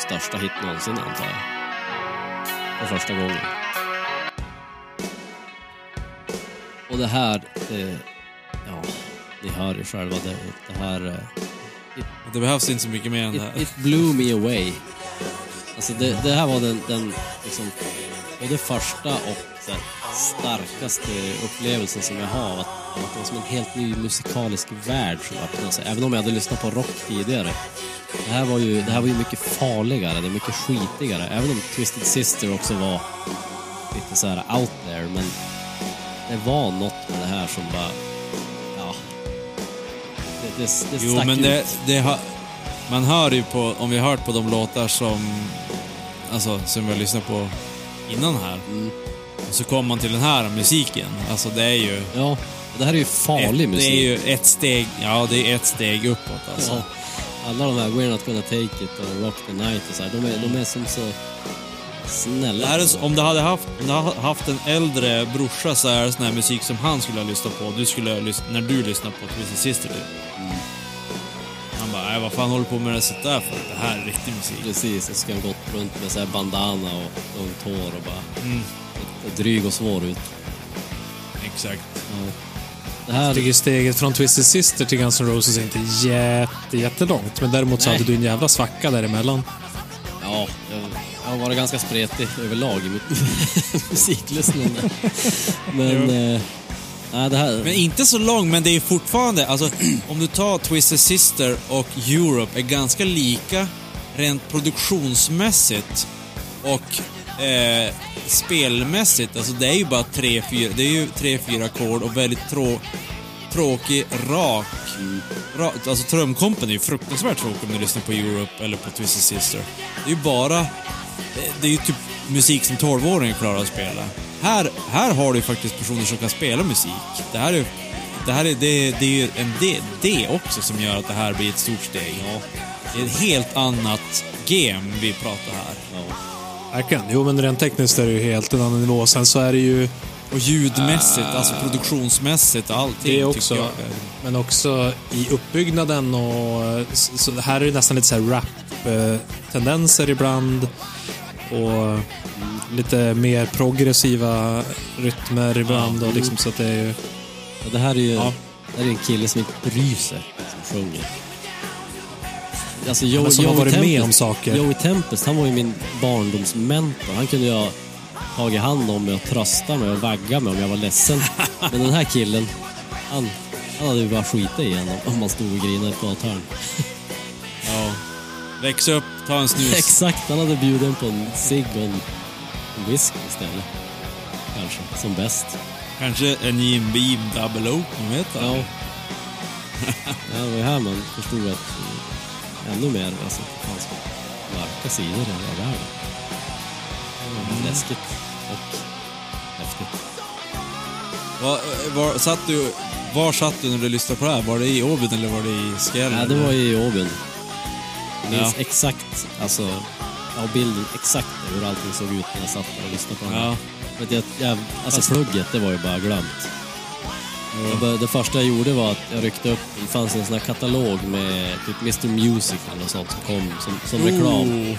största hit någonsin antar jag. För första gången. Och det här, det, ja, ni hör ju själva det, det här eh, Det behövs inte så mycket mer än det It, här. it blew me away. Alltså det, det här var den, den liksom, både första och den starkaste upplevelsen som jag har. Att, att det var som en helt ny musikalisk värld som öppnade sig. Även om jag hade lyssnat på rock tidigare. Det här var ju, det här var ju mycket farligare, det är mycket skitigare. Även om Twisted Sister också var lite så här out there. Men det var något med det här som bara. Det, det, Jo, men det, det har, man hör ju på, om vi har hört på de låtar som, alltså, som vi har lyssnat på innan här. Mm. Och så kommer man till den här musiken. Alltså det är ju... Ja, det här är ju farlig ett, musik. Det är ju ett steg, ja det är ett steg uppåt alltså. ja. Alla de här We're Not Gonna Take It och Rock the Night och så här, de är, de är som så snälla. Det här är, om du hade haft, om du hade haft en äldre brorsa så är det sån här musik som han skulle ha lyssnat på. Du skulle ha lyssnat, när du lyssnar på Twisted Sister typ. Mm. Han bara, "Nej, vad fan håller du på med det sånt där för? Det här är riktig musik. Precis, och så ska han gått runt med så här bandana och långt hår och bara Mm, och dryg och svår ut. exakt. Ja. Det Jag här, tycker steget från Twisted Sister till Guns N' Roses är inte jätte, jättelångt. Men däremot så Nej. hade du en jävla svacka däremellan. ja, har varit ganska spretig överlag i mitt musiklyssnande. Men, eh, nej det här... Men inte så lång, men det är fortfarande, alltså om du tar Twisted Sister och Europe är ganska lika rent produktionsmässigt och eh, spelmässigt. Alltså det är ju bara tre, fyra, det är ju tre, fyra ackord och väldigt trå, tråkig, rak, ra, alltså trumkompen är ju fruktansvärt tråkig om du lyssnar på Europe eller på Twisted Sister. Det är ju bara, det är ju typ musik som 12-åringar klarar att spela. Här, här har du faktiskt personer som kan spela musik. Det här är, det här är, det, det är ju en det, det också som gör att det här blir ett stort steg. Det är ett helt annat game vi pratar här. Ja. Verkligen. Jo, men rent tekniskt är det ju helt en annan nivå. Sen så är det ju Och ljudmässigt, alltså produktionsmässigt och allting det också. tycker jag. Men också i uppbyggnaden och... Så så här är det nästan lite så här rap-tendenser ibland. Och lite mer progressiva rytmer ibland. Och liksom så att det är ju... Ja, det här är ju Ja. det här är en kille som inte bryr sig som sjunger. Alltså Joe, som har Joey varit med Tempest- om saker. Joey Tempest, han var ju min barndomsmentor. Han kunde jag tagit hand om mig och trösta mig och vagga mig om jag var ledsen. Men den här killen, han, han hade ju bara skitit i en om man stod och grinade på ett hörn. Ja. Väx upp, ta en snus. Exakt, han hade bjudit på en cigg och en, whisky istället. Kanske, som bäst. Kanske en Jim Beam Double O, man vet Ja. det var ju här man förstod att eh, ännu mer alltså, det fanns mörka sidor i världen. Det läskigt och häftigt. Var, var, satt du, var satt du när du lyssnade på det här? Var det i Åbyn eller var det i Skell? Ja, det var i Åbyn. Jag minns Ja. exakt, alltså, jag bilden exakt hur allting såg ut när jag satt där och lyssnade på den här. Ja. Vet jag, jag, alltså plugget, det var ju bara glömt. Började, det första jag gjorde var att jag ryckte upp, det fanns en sån här katalog med typ Mr Music eller något sånt som kom som, som reklam. Oh.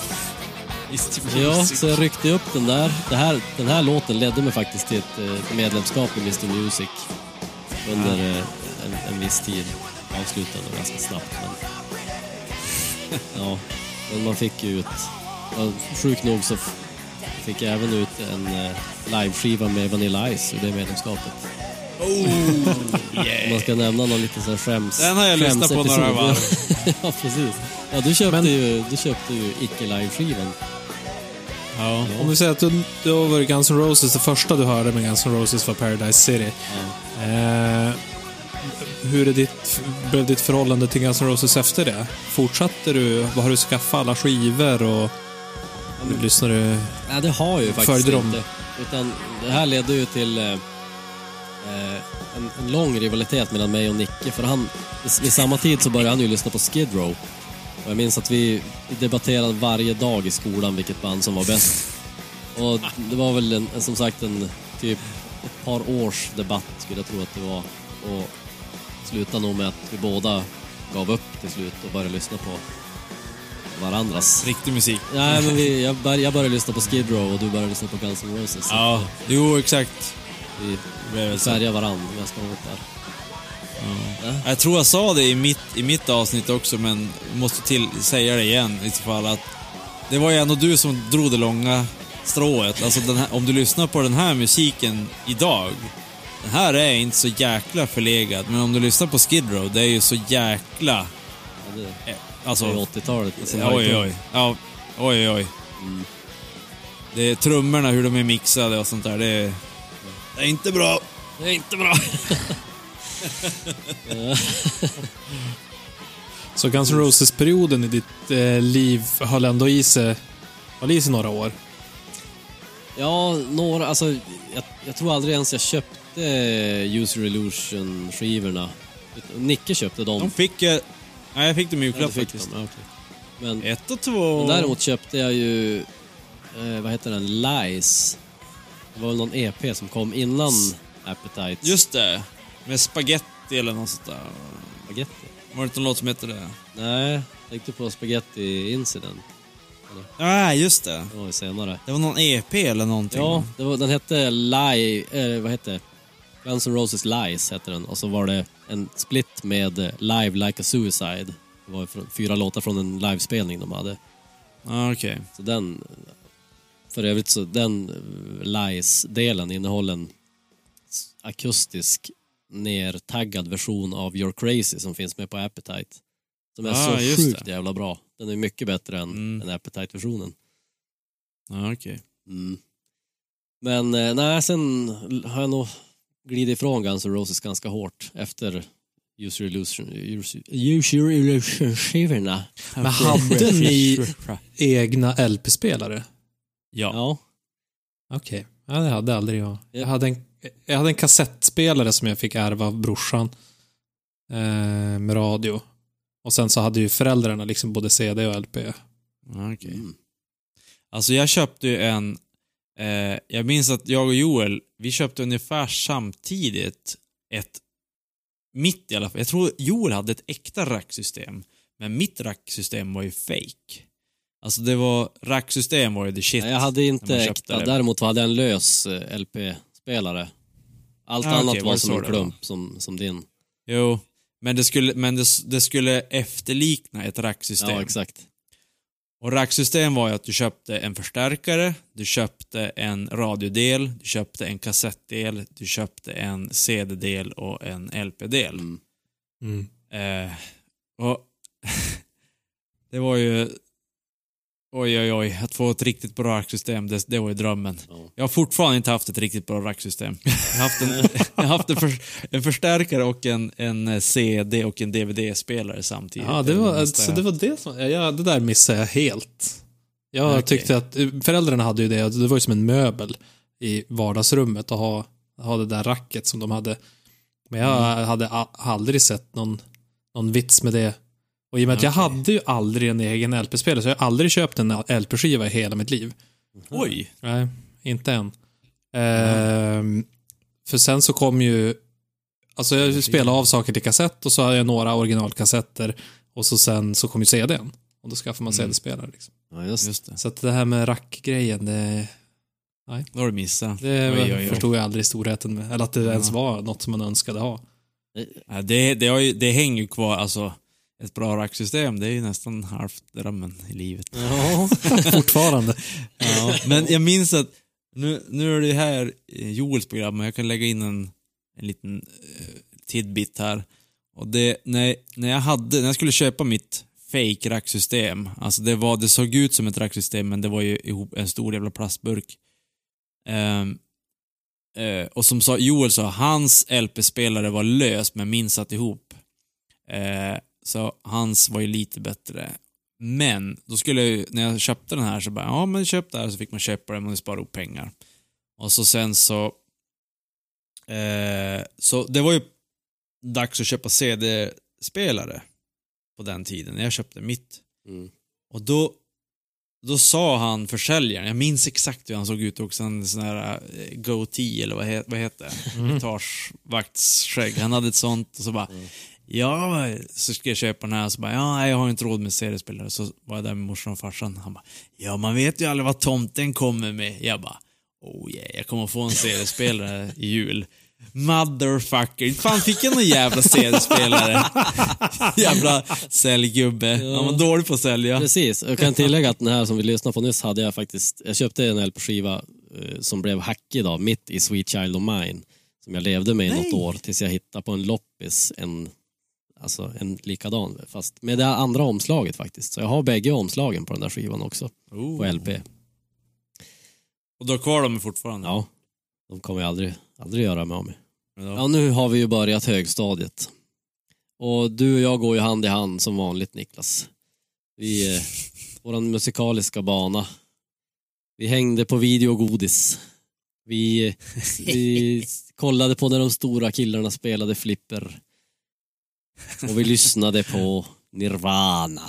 Ja, så jag ryckte upp den där. Det här. Den här låten ledde mig faktiskt till ett eh, medlemskap i Mr Music under eh, en, en viss tid. Avslutade ganska snabbt. Men, ja, men man fick ju ut... Sjukt nog så fick jag även ut en eh, liveskiva med Vanilla Ice ur det medlemskapet. Om man ska nämna någon liten sån skäms... Den har jag lyssnat på några varv. ja, precis. Ja, du köpte Men- ju, du köpte ju icke-liveskivan. Ja. Om vi säger att du, du varit Guns N' Roses, det första du hörde med Guns N' Roses var Paradise City. Eh, hur är ditt, blev ditt förhållande till Guns N' Roses efter det? Fortsatte du? Vad har du skaffat alla skivor och lyssnar du? Nej, det har jag ju faktiskt Följde de? inte. Utan det här ledde ju till eh, eh, en, en lång rivalitet mellan mig och Nicke. För han, vid samma tid så började han ju lyssna på Skid Row. Och jag minns att vi, debatterade varje dag i skolan vilket band som var bäst. Och det var väl en, som sagt en typ ett par års debatt skulle jag tro att det var. Och slutade nog med att vi båda gav upp till slut och började lyssna på varandras. Riktig musik. Nej, men vi, jag, bör, jag började lyssna på Skid Row och du började lyssna på Guns N' Roses. Ja, jo exakt. Vi färgar varandra ganska hårt där. Jag tror jag sa det i mitt, i mitt avsnitt också, men måste till, säga det igen i så fall att det var ju ändå du som drog det långa strået. Alltså här, om du lyssnar på den här musiken idag, den här är inte så jäkla förlegad, men om du lyssnar på Skid Row, det är ju så jäkla... Ja, det, eh, det Alltså, är 80-talet. som oj, oj. Ja, oj, oj. Det är trummorna, hur de är mixade och sånt där, det är, det är inte bra. Det är inte bra. Så Guns N' Roses-perioden i ditt eh, liv höll ändå i sig, höll i sig några år. Ja, några, alltså jag, jag tror aldrig ens jag köpte User Illusion-skivorna. Nicke köpte dem. De fick... eh, Nej, jag fick dem i julklapp faktiskt. de, ja, okej. Men, Ett och två... men däremot köpte jag ju, eh, vad heter den, Lies. Det var väl någon EP som kom innan Appetite. Just det. Med spaghetti eller något sånt där. Spaghetti. Var det inte någon låt som hette det? Nej, tänkte på Spaghetti Incident. Nej, just det. Det var ju senare. Det var någon EP eller någonting. Ja, det var, den hette Lie, eh, vad hette? Guns N' Roses Lies hette den och så var det en split med eh, Live Like a Suicide. Det var fyra låtar från en livespelning de hade. Ah, okej. Så den, för övrigt så den eh, Lies-delen innehåller en s- nertaggad version av You're Crazy som finns med på Appetite. Som är Ah, så sjukt det. jävla bra. Den är mycket bättre än, Mm. än Appetite-versionen. Ah, okej. Mm. Men eh, nej, sen har jag nog glidit ifrån Guns N' Roses ganska hårt efter User Illusion, User, user Illusion-skivorna. Men hade ni egna LP-spelare? Ja. Ja. Okej. Ja, det hade aldrig jag. Ja. Jag hade, en, jag hade en kassettspelare som jag fick ärva av brorsan. Eh, med radio. Och sen så hade ju föräldrarna liksom både CD och LP. Ah, okej. Mm. Alltså jag köpte ju en... Eh, jag minns att jag och Joel, vi köpte ungefär samtidigt ett... Mitt i alla fall. Jag tror Joel hade ett äkta racksystem. Men mitt racksystem var ju fake. Alltså det var... Racksystem var ju the shit. Nej, jag hade inte äkta, det. däremot hade jag en lös eh, LP-spelare. Allt Ah, annat okej, var som så en klump, som, som din. Jo. Men det skulle, men det, det skulle efterlikna ett racksystem. Ja, exakt. Och racksystem var ju att du köpte en förstärkare, du köpte en radiodel, du köpte en kassettdel, du köpte en CD-del och en LP-del. Mm. Mm. Eh, och det var ju... Oj, oj, oj. Att få ett riktigt bra racksystem, det, det var ju drömmen. Ja. Jag har fortfarande inte haft ett riktigt bra racksystem. Jag har haft en, jag har haft en, för, en förstärkare och en, en CD och en DVD-spelare samtidigt. Ja, det var, jag- det var det som... Ja, det där missade jag helt. Jag Okej. tyckte att eh, föräldrarna hade ju det det var ju som en möbel i vardagsrummet att ha, ha det där racket som de hade. Men jag Mm. hade aldrig sett någon, någon vits med det. Och i och med att jag hade ju aldrig en egen LP-spelare så jag har aldrig köpt en LP-skiva i hela mitt liv. Oj! Nej, inte än. Ehm, för sen så kom ju Alltså jag spelar av saker till kassett och så har jag några originalkassetter och så sen så kommer ju CDn. Och då skaffar man CD-spelare. Liksom. Ja, just. Just det. Så att det här med rackgrejen, det, Då har du missat. det Oj, oj, oj. förstod jag aldrig storheten med. Eller att det ens var något som man önskade ha. Ja, det, det, har ju, det hänger ju kvar, alltså ett bra racksystem, det är ju nästan halvt drömmen i livet. Ja. Fortfarande. Ja, men jag minns att, nu, nu är det här eh, Joels program, men jag kan lägga in en, en liten uh, tidbit här. Och det, när, när jag hade, när jag skulle köpa mitt fake racksystem, alltså det var, det såg ut som ett racksystem men det var ju ihop en stor jävla plastburk. Ehm, eh, och som sa, Joel sa, hans LP-spelare var lös men min satt ihop. Eh, så hans var ju lite bättre. Men, då skulle jag ju, när jag köpte den här så bara, ja men köp det här så fick man köpa den, man sparar ihop pengar. Och så sen så, eh, så det var ju dags att köpa CD-spelare på den tiden, när jag köpte mitt. Mm. Och då, då sa han försäljaren, jag minns exakt hur han såg ut också, en sån här eh, goatee eller vad, he, vad heter det? Etagevaktsskägg. Han hade ett sånt och så bara, ja, så ska jag köpa den här. Så bara, ja, jag har inte råd med seriespelare. Så var jag där med morsan och farsan. Han bara, ja, man vet ju aldrig vad tomten kommer med. Jag bara, oh yeah, jag kommer få en seriespelare i jul. Motherfucker, fan fick jag någon jävla CD-spelare. jävla säljgubbe. Han var dålig på att sälja. Precis, jag kan tillägga att den här som vi lyssnade på nyss hade jag faktiskt, jag köpte en LP-skiva eh, som blev hackig då, mitt i Sweet Child of Mine. Som jag levde med i något år tills jag hittade på en loppis en, alltså en likadan, fast med det andra omslaget faktiskt. Så jag har bägge omslagen på den där skivan också, Oh. på LP. Och du har kvar dem fortfarande? Ja, de kommer jag aldrig, aldrig göra med mig. Ja. Ja, nu har vi ju börjat högstadiet. Och du och jag går ju hand i hand som vanligt Niklas. Vi, eh, våran musikaliska bana. Vi hängde på video och godis. Vi, vi kollade på när de stora killarna spelade flipper. Och vi lyssnade på Nirvana.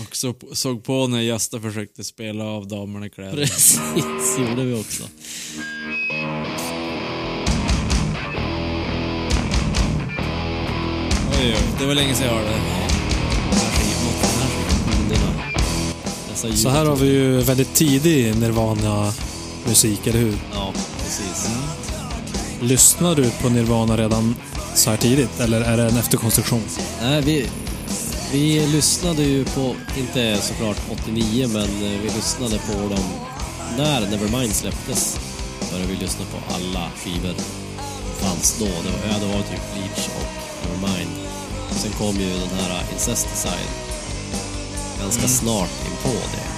Och så, såg på när Gösta försökte spela av damerna i kläder. Precis, gjorde vi också. Oj, oj, det var länge sedan jag hörde Så här har vi ju väldigt tidig Nirvana-musik, eller hur? Ja, precis. Lyssnar du på Nirvana redan så här tidigt, eller är det en efterkonstruktion? Nej, vi, vi lyssnade ju på, inte såklart 89, men eh, vi lyssnade på dem när Nevermind släpptes. Började vi lyssna på alla skivor som fanns då. Det var, ja, det var typ Bleach och Nevermind. Sen kom ju den här Incesticide ganska snart in på det.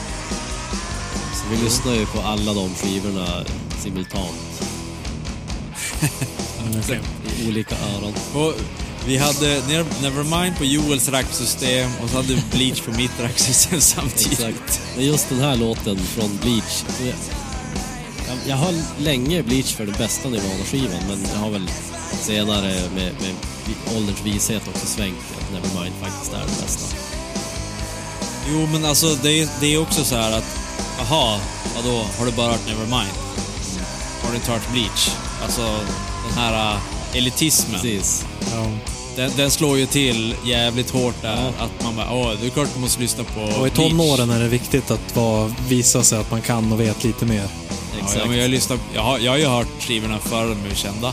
Så vi lyssnade ju på alla de skivorna simultant i olika öron. Och vi hade Never- Nevermind på Joels racksystem och så hade vi Bleach på mitt racksystem samtidigt. Exakt. Men just den här låten från Bleach. Jag, jag, har länge Bleach för den bästa Nirvana-skivan, men jag har väl senare med, med ålderns vishet också svängt att Nevermind faktiskt är det bästa. Jo, men alltså det är, det är också så här att, aha, vadå, har du bara hört Nevermind? Har du inte hört Bleach? Alltså, den här uh, elitismen. Precis. Ja. Den, den slår ju till jävligt hårt där. Att man bara, åh, det är klart du måste lyssna på Och i tonåren är det viktigt att vara, visa sig att man kan och vet lite mer. Ja, Exakt. ja, men jag, lyssnar, jag, har, jag har ju hört skivorna före de blev kända.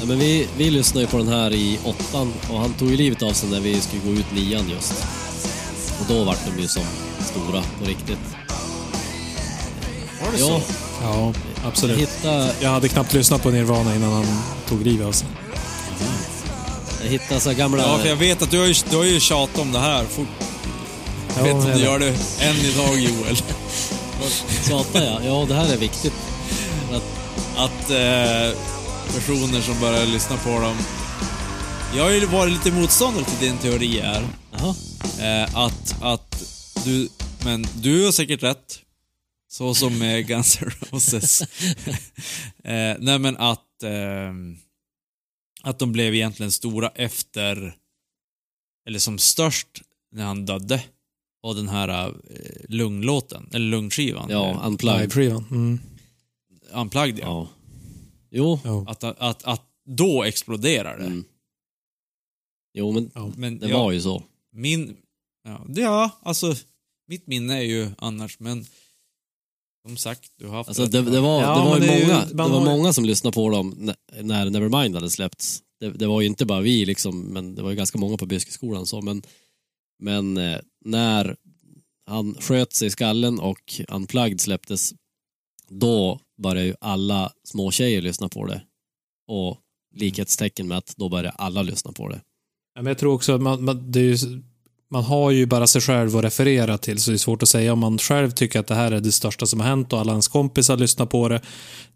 Ja, men vi, vi lyssnade ju på den här i åttan och han tog ju livet av sig när vi skulle gå ut nian just. Och då vart de ju som stora på riktigt. Var det Ja, så? Ja, jag absolut. hittade, Jag hade knappt lyssnat på Nirvana innan han tog livet av sig. jag hittade så gamla... Ja, för jag vet att du har ju, du har ju tjatat om det här. Fort, jag vet Ja, att du gör det än idag, Joel. Tjatar jag? Ja, det här är viktigt. Att, att eh, personer som börjar lyssna på dem... Jag har ju varit lite motståndare till din teori här. jaha, Eh, att, att du... Men du har säkert rätt. Så som med Guns N' Roses. eh, nej men att... Eh, att de blev egentligen stora efter... Eller som störst när han dödde. Och den här eh, lunglåten, eller lungskivan. ja, unplugged. Live-skivan. Mm. Unplugged ja. Ja. Jo, Ja. Att, att, att då exploderar det. Mm. jo men Men det ja, var ju så. Min... Ja, det- ja, alltså mitt minne är ju annars, men som sagt, du har haft Alltså det, det var, Ja, det var ju det ju- många, man det var har ju- många som lyssnade på dem när- Nevermind hade släppts. Det, det var ju inte bara vi liksom, men det var ju ganska många på Byskolan så, men, men eh, när han sköt sig i skallen och Unplugged släpptes, då började ju alla små tjejer lyssna på det. Och likhetstecken med att då började alla lyssna på det. Ja, men jag tror också att man, man, det är ju, man har ju bara sig själv att referera till så det är svårt att säga om man själv tycker att det här är det största som har hänt och alla ens kompisar lyssnar på det.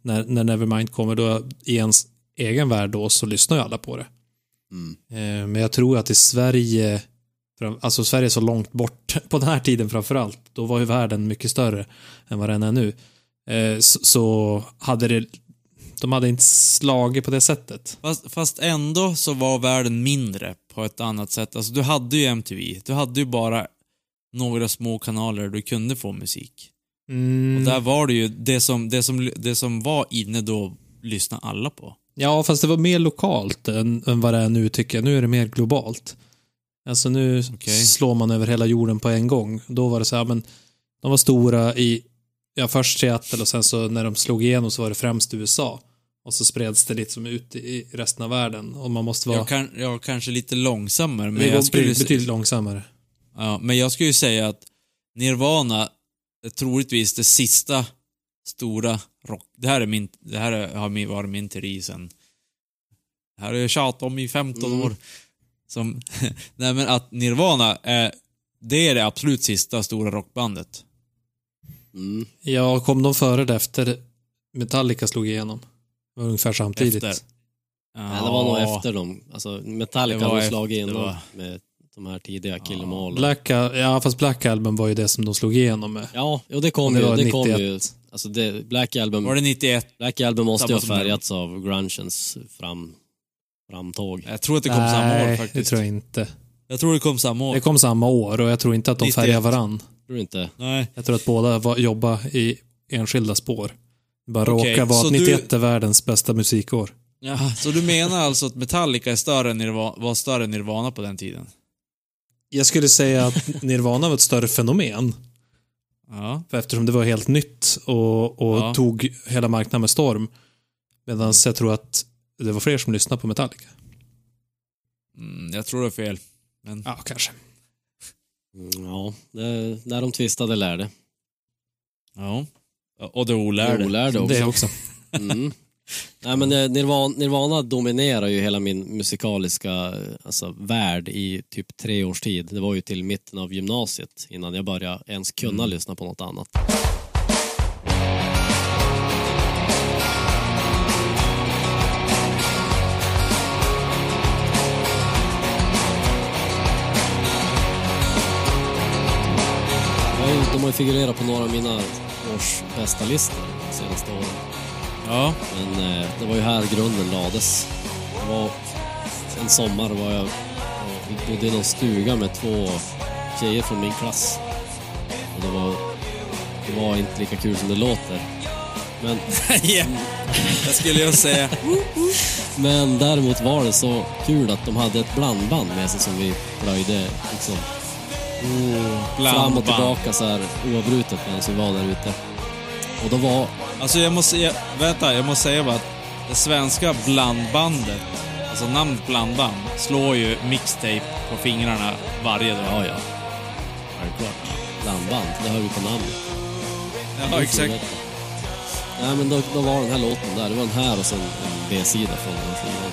När, när Nevermind kommer då i ens egen värld då så lyssnar ju alla på det. Mm. Eh, Men jag tror att i Sverige, alltså Sverige är så långt bort på den här tiden framför allt, då var ju världen mycket större än vad den är nu. Eh, Så, så hade det, de hade inte slagit på det sättet. Fast, fast ändå så var världen mindre på ett annat sätt. Alltså du hade ju MTV. Du hade ju bara några små kanaler du kunde få musik. Mm. Och där var det ju, det som, det som, det som var inne då lyssnade alla på. Ja, fast det var mer lokalt än, än vad det är nu tycker jag. Nu är det mer globalt. Alltså nu Okej. slår man över hela jorden på en gång. Då var det så här, men de var stora i, ja först Seattle och sen så när de slog igenom så var det främst USA. Och så spreds det lite som ut i resten av världen. Och man måste vara, Jag, kan, jag kanske lite långsammare, men det jag, skulle, betydligt, långsammare. ja, men jag skulle ju säga att Nirvana är troligtvis det sista stora rock... Det här, är min, det här är- har varit min teori sen... Det här har jag tjatat om i 15 Mm. år. Som, nej men att Nirvana är, det är det absolut sista stora rockbandet. Mm. Ja, kom de före det efter Metallica slog igenom? Var ungefär samtidigt. Efter. Nej, det var nog Ja. efter dem. Alltså, Metallica hade slagit igenom var- med de här tidiga Kill 'em All. Black, ja, fast Black Album var ju det som de slog igenom med. Ja, och det kom Det ju. var Det kom 91. ju alltså det, Black Album, Var det 91? Black Album måste ju ha färgats av grungens fram, framtåg. Jag tror att det kom samma år Nej, det faktiskt. tror jag inte. Jag tror det kom samma år. Det kom samma år och jag tror inte att de 91. färgar varann. Tror du inte? Nej. Jag tror att båda var, jobbar i enskilda spår. Bara Okej, råkar vara att du- 91 är världens bästa musikår. Ja, så du menar alltså att Metallica är större än Nirvana, var större än Nirvana på den tiden? Jag skulle säga att Nirvana var ett större fenomen. Ja. För eftersom det var helt nytt och, och Ja. tog hela marknaden med storm. Medan jag tror att det var fler som lyssnade på Metallica. Mm, jag tror det är fel. Men... Ja, kanske. Mm, Ja, det, när de tvistade lärde. Ja. Och det olärde. Olärde också. Det också. Mm. Nej, men eh, Nirvana, Nirvana dominerar ju hela min musikaliska eh, alltså, värld i typ tre års tid. Det var ju till mitten av gymnasiet innan jag började ens kunna lyssna på något annat. De har ju figurerat på några av mina års bästa listor de senaste åren. Ja. Men eh, det var ju här grunden lades. Det var en sommar var jag och bodde i någon stuga med två tjejer från min klass. Och det var, det var inte lika kul som det låter. Men, ja. Jag skulle ju säga. men däremot var det så kul att de hade ett blandband med sig som vi plöjde liksom, fram och tillbaka så här oavbrutet medan vi var där ute. Och då var Alltså jag måste, jag, vänta, jag måste säga bara att det svenska blandbandet, alltså namnet blandband, slår ju mixtape på fingrarna varje dag. Ja, ja. Självklart. Blandband, det hör vi på namnet. Ja, exakt. Nej, men då, då var den här låten där. Det var den här och sen en B-sida från den skivan.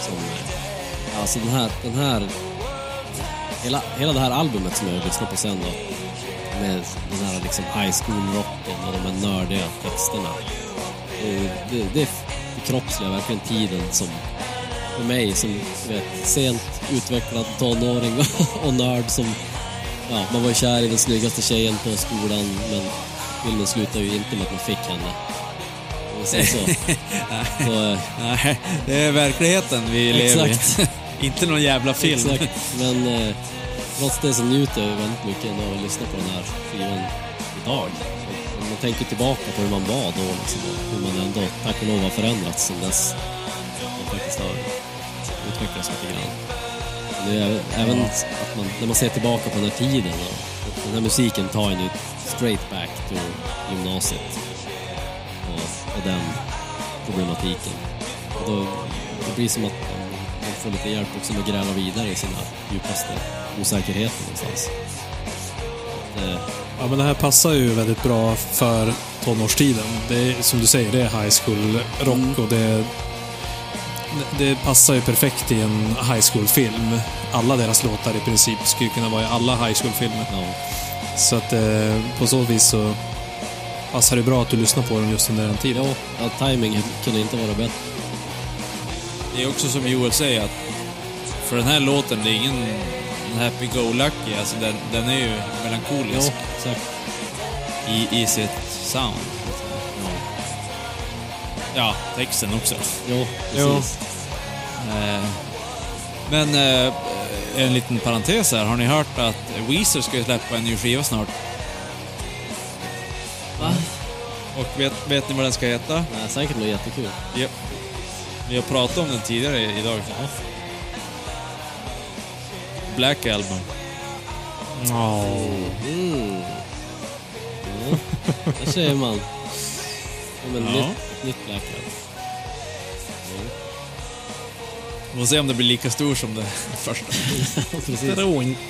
Som, eh, alltså den här, den här hela, hela det här albumet som jag lyssnade på sen då. Med den här liksom high school-rocken och de här nördiga texterna. Det, det, förkroppsligar verkligen tiden som för mig som vet, sent utvecklad tonåring och nörd som Ja, man var kär i den snyggaste tjejen på skolan men filmen slutar ju inte med att man fick henne. Så, så. så eh, Nej, det är verkligen vi lever i. exakt, inte någon jävla film. exakt. Men eh, trots det så njuter jag väldigt mycket ändå av att lyssna på den här skivan idag. Om man tänker tillbaka på hur man var då liksom, och hur man ändå, tack och lov, har förändrats sedan dess. Man faktiskt har utvecklats lite grann. Men det är även, även att man, när man ser tillbaka på den här tiden och, den här musiken tar en ju straight back till gymnasiet och, och den problematiken. Och då, det blir som att får lite hjälp också med att gräva vidare i sina djupaste osäkerheter någonstans. Det, Ja, men det här passar ju väldigt bra för tonårstiden. Det är, som du säger, det är high school-rock och det, det passar ju perfekt i en high school-film. Alla deras låtar i princip skulle kunna vara i alla high school-filmer. ja, Så att eh, på så vis så passar det bra att du lyssnar på dem just under den tiden. ja, ja, timing kunde inte vara bättre. Det är också som Joel säger att för den här låten, det är ingen happy-go-lucky. Alltså den, den är ju melankolisk exakt. i, i sitt sound. Ja, Ja, texten också. jo, Jo. precis. Eh, men eh, en liten parentes här. Har ni hört att Weezer ska släppa en ny skiva snart? Va? Och vet, vet ni vad den ska heta? Nej, säkert något jättekul. Ja. Vi har pratat om den tidigare idag. Black Album. Mm. Ja, där ser man. Som en Ja. nytt, ett nytt Black Album. Vi får se om det blir lika stor som det första. Precis.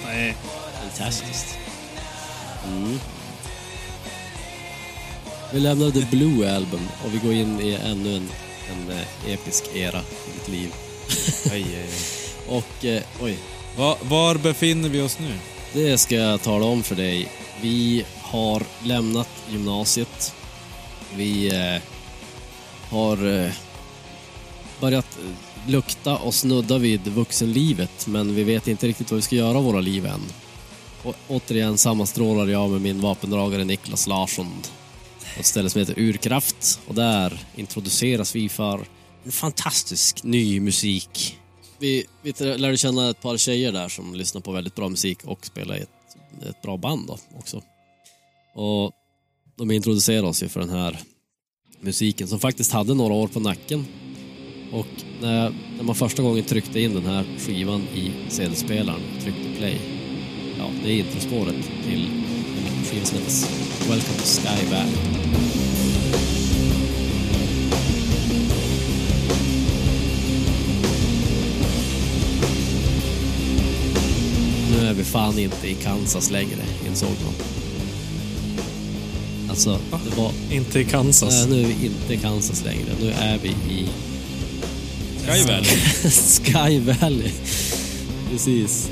Nej. Fantastiskt. Mm. Vi lämnar The Blue Album och vi går in i ännu en, en eh, episk era i mitt liv. Aj, aj, aj. Och eh, oj, Va, var befinner vi oss nu? det ska jag tala om för dig. Vi har lämnat gymnasiet. Vi eh, har eh, börjat eh, lukta och snudda vid vuxenlivet men vi vet inte riktigt vad vi ska göra av våra liv än. Och återigen sammanstrålar jag med min vapendragare Niklas Larsson ett ställe som heter Urkraft och där introduceras vi för en fantastisk ny musik. Vi, vi lärde känna ett par tjejer där som lyssnar på väldigt bra musik och spelar i ett, ett bra band då också. Och de introducerade oss ju för den här musiken som faktiskt hade några år på nacken. Och när, när man första gången tryckte in den här skivan i CD-spelaren, tryckte play, ja, det är introspåret till som heter Welcome to Sky Valley. Nu är vi fan inte i Kansas längre, insåg man. Alltså, det var... Inte i Kansas. Nej, nu är vi inte i Kansas längre. Nu är vi i Sky Valley. Sky Valley. Precis.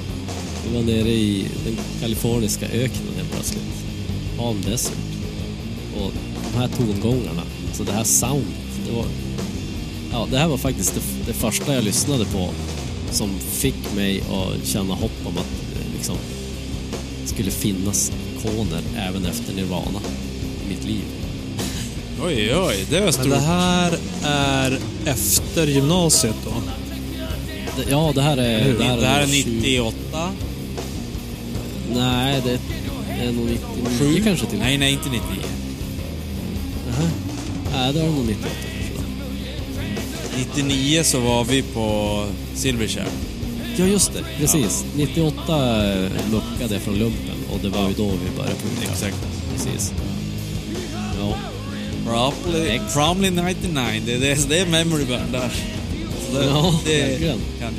Vi var nere i den kaliforniska öknen helt plötsligt. Palm Desert. Och de här tongångarna, alltså det här soundet. Det, var, ja, det här var faktiskt det, det första jag lyssnade på som fick mig att känna hopp om att eh, liksom, det skulle finnas ikoner även efter Nirvana i mitt liv. Oj, oj, det var Men stort. det här är efter gymnasiet då? Det, ja, det här är... Det här är 20 98? Nej, det är nog 99 kanske till Nej, nej, inte 99. Jaha. Nej, det var nog 98 kanske. 99 så var vi på Silverchair. Ja, just det. Precis. 98 muckade från lumpen och det var ju då vi började punka. Exakt. Precis. Ja. Probably, probably 99. Det, det, det är memory burn där. Så det, Ja, det verkligen. kan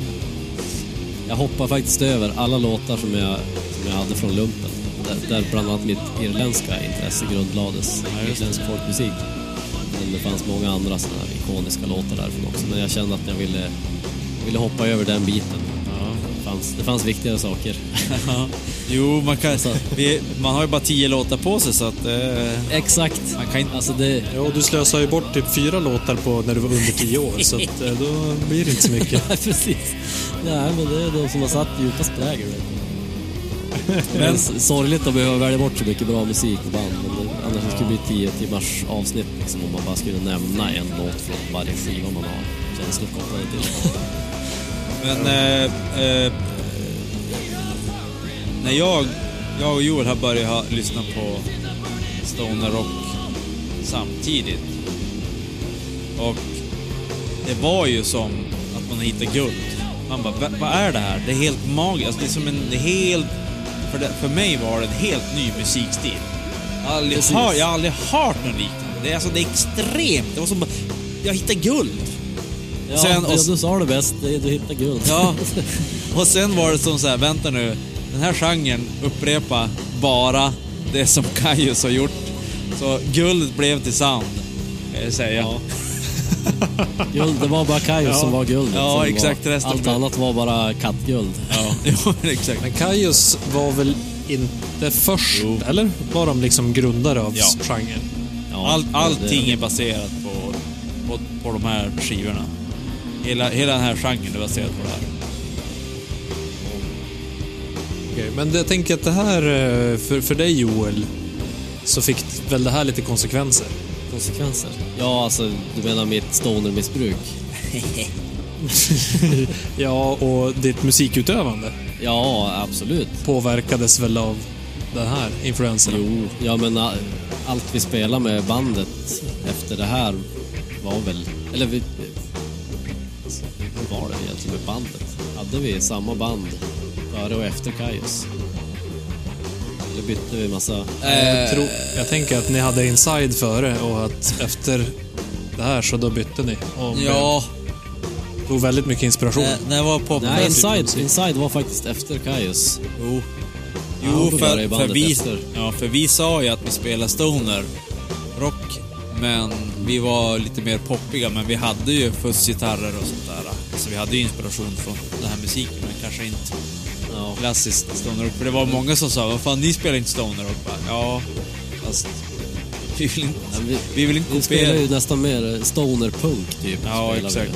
Jag hoppar faktiskt över alla låtar som jag, som jag hade från lumpen. Där, där bland annat mitt irländska intresse grundlades. Ja. Irländsk folkmusik. Men det fanns många andra såna här ikoniska låtar därifrån också. Men jag kände att jag ville, ville hoppa över den biten. Ja. Det fanns, det fanns viktigare saker. Ja. Jo, man kan... Alltså. Vi, man har ju bara 10 låtar på sig så att... Eh, Exakt. man kan inte... Alltså det... Ja, du slösade ju bort typ fyra låtar på när du var under tio år, så att, eh, då blir det inte så mycket. Nej, precis. Nej, men det är de som har satt djupast prägel. Men sorgligt att behöva välja bort så mycket bra musik och band. Men det, annars skulle det bli tio timmars avsnitt liksom, om man bara skulle nämna en låt från varje skiva man har känslor kopplade till. Men... Eh, eh, när jag, jag och Joel har börjat ha, lyssna på stoner rock samtidigt. Och det var ju som att man hittade guld. Man bara, vad är det här? Det är helt magiskt. Alltså, det är som en helt... För, det, för mig var det en helt ny musikstil. Jag har aldrig, Precis. hör, jag har aldrig hört något liknande. Det är, alltså, det är extremt. Det var som jag hittade guld. Ja, Sen- och- du sa det bäst, du hittar guld. Ja. Och sen var det som så här, vänta nu. Den här genren upprepa bara det som Kaius har gjort. Så guldet blev till sand, kan jag säga. Ja. Guld, det var bara Kaius som var guld. Ja, Som exakt, Var, resten allt blev- annat var bara kattguld. Ja, ja exakt. Men Kaius var väl inte först, Jo. eller? Var de liksom grundare av Ja. genren? Ja, All, det- allting är baserat på, på, på de här skivorna. Hela, hela den här genren är baserad på det här. Men det- jag tänker att det här, eh, för, för dig Joel, så fick väl det här lite konsekvenser? Konsekvenser? Ja, alltså du menar mitt stonermissbruk? Ja, och ditt musikutövande Ja, absolut. påverkades väl av den här influenserna? Jo, ja men allt vi spelade med bandet efter det här var väl... Eller vi... Hur var det egentligen med bandet? Hade vi samma band före och efter Kaius? Eller bytte vi massa... Jag, tror, jag tänker att ni hade Inside före och att efter det här så då bytte ni. Och Ja, tog väldigt mycket inspiration. när, när jag var på... Nej, Inside, Inside var faktiskt efter Kaius. Jo, jo då för, för, vi, efter. ja, för vi sa ju att vi spelar stoner rock, men vi var lite mer poppiga, men vi hade ju fussgitarrer och sånt där. Så vi hade ju inspiration från den här musiken, men kanske inte Ja. klassiskt stoner rock. För det var många som sa, vad fan ni spelar inte stoner rock? Bara, Ja, fast vi vill inte, Ja, vi, vi vill inte vi spelar kopiera. ju nästan mer stoner-punk typ. Ja, spelar vi, exakt.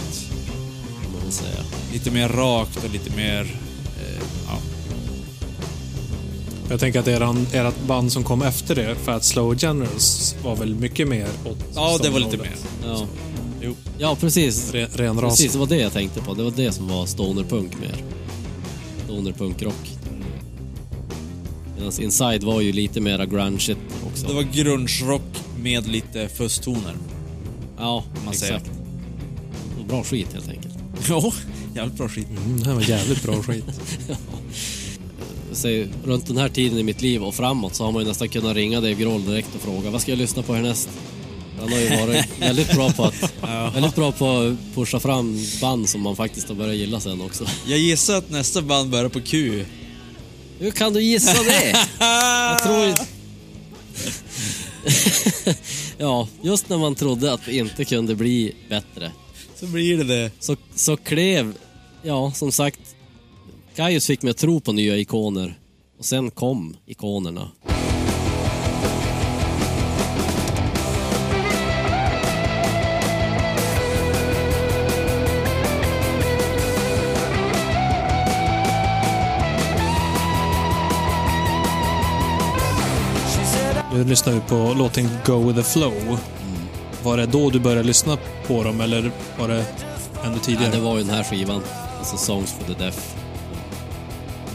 kan man väl säga. Lite mer rakt och lite mer... Eh, ja. Jag tänker att eran, ert band som kom efter det, Fat Slow Generals, var väl mycket mer åt ja, det var lite mer. Ja. Jo. ja, precis. Ren, ren ras. Precis, det var det jag tänkte på. Det var det som var stoner-punk mer. Stoner-punk-rock. Medan Inside var ju lite mera grungeigt också. Det var grunge-rock med lite fusstoner. Ja, man säger. exakt. Det var Bra skit helt enkelt. Ja, jävligt bra skit. Mm, det här var jävligt bra skit. Säg, runt den här tiden i mitt liv och framåt så har man ju nästan kunnat ringa Dave Grohl direkt och fråga vad ska jag lyssna på härnäst? Han har ju varit väldigt bra på att, väldigt bra på att pusha fram band som man faktiskt har börjat gilla sen också. Jag gissar att nästa band börjar på Q. Hur kan du gissa det? Jag tror... ja, just när man trodde att det inte kunde bli bättre Så blir det det. så, så klev, ja som sagt, Kaius fick mig att tro på nya ikoner och sen kom ikonerna. Nu lyssnar vi på låten Go with the flow. Var det då du började lyssna på dem eller var det ännu Ja, tidigare? det var ju den här skivan, alltså Songs for the Deaf.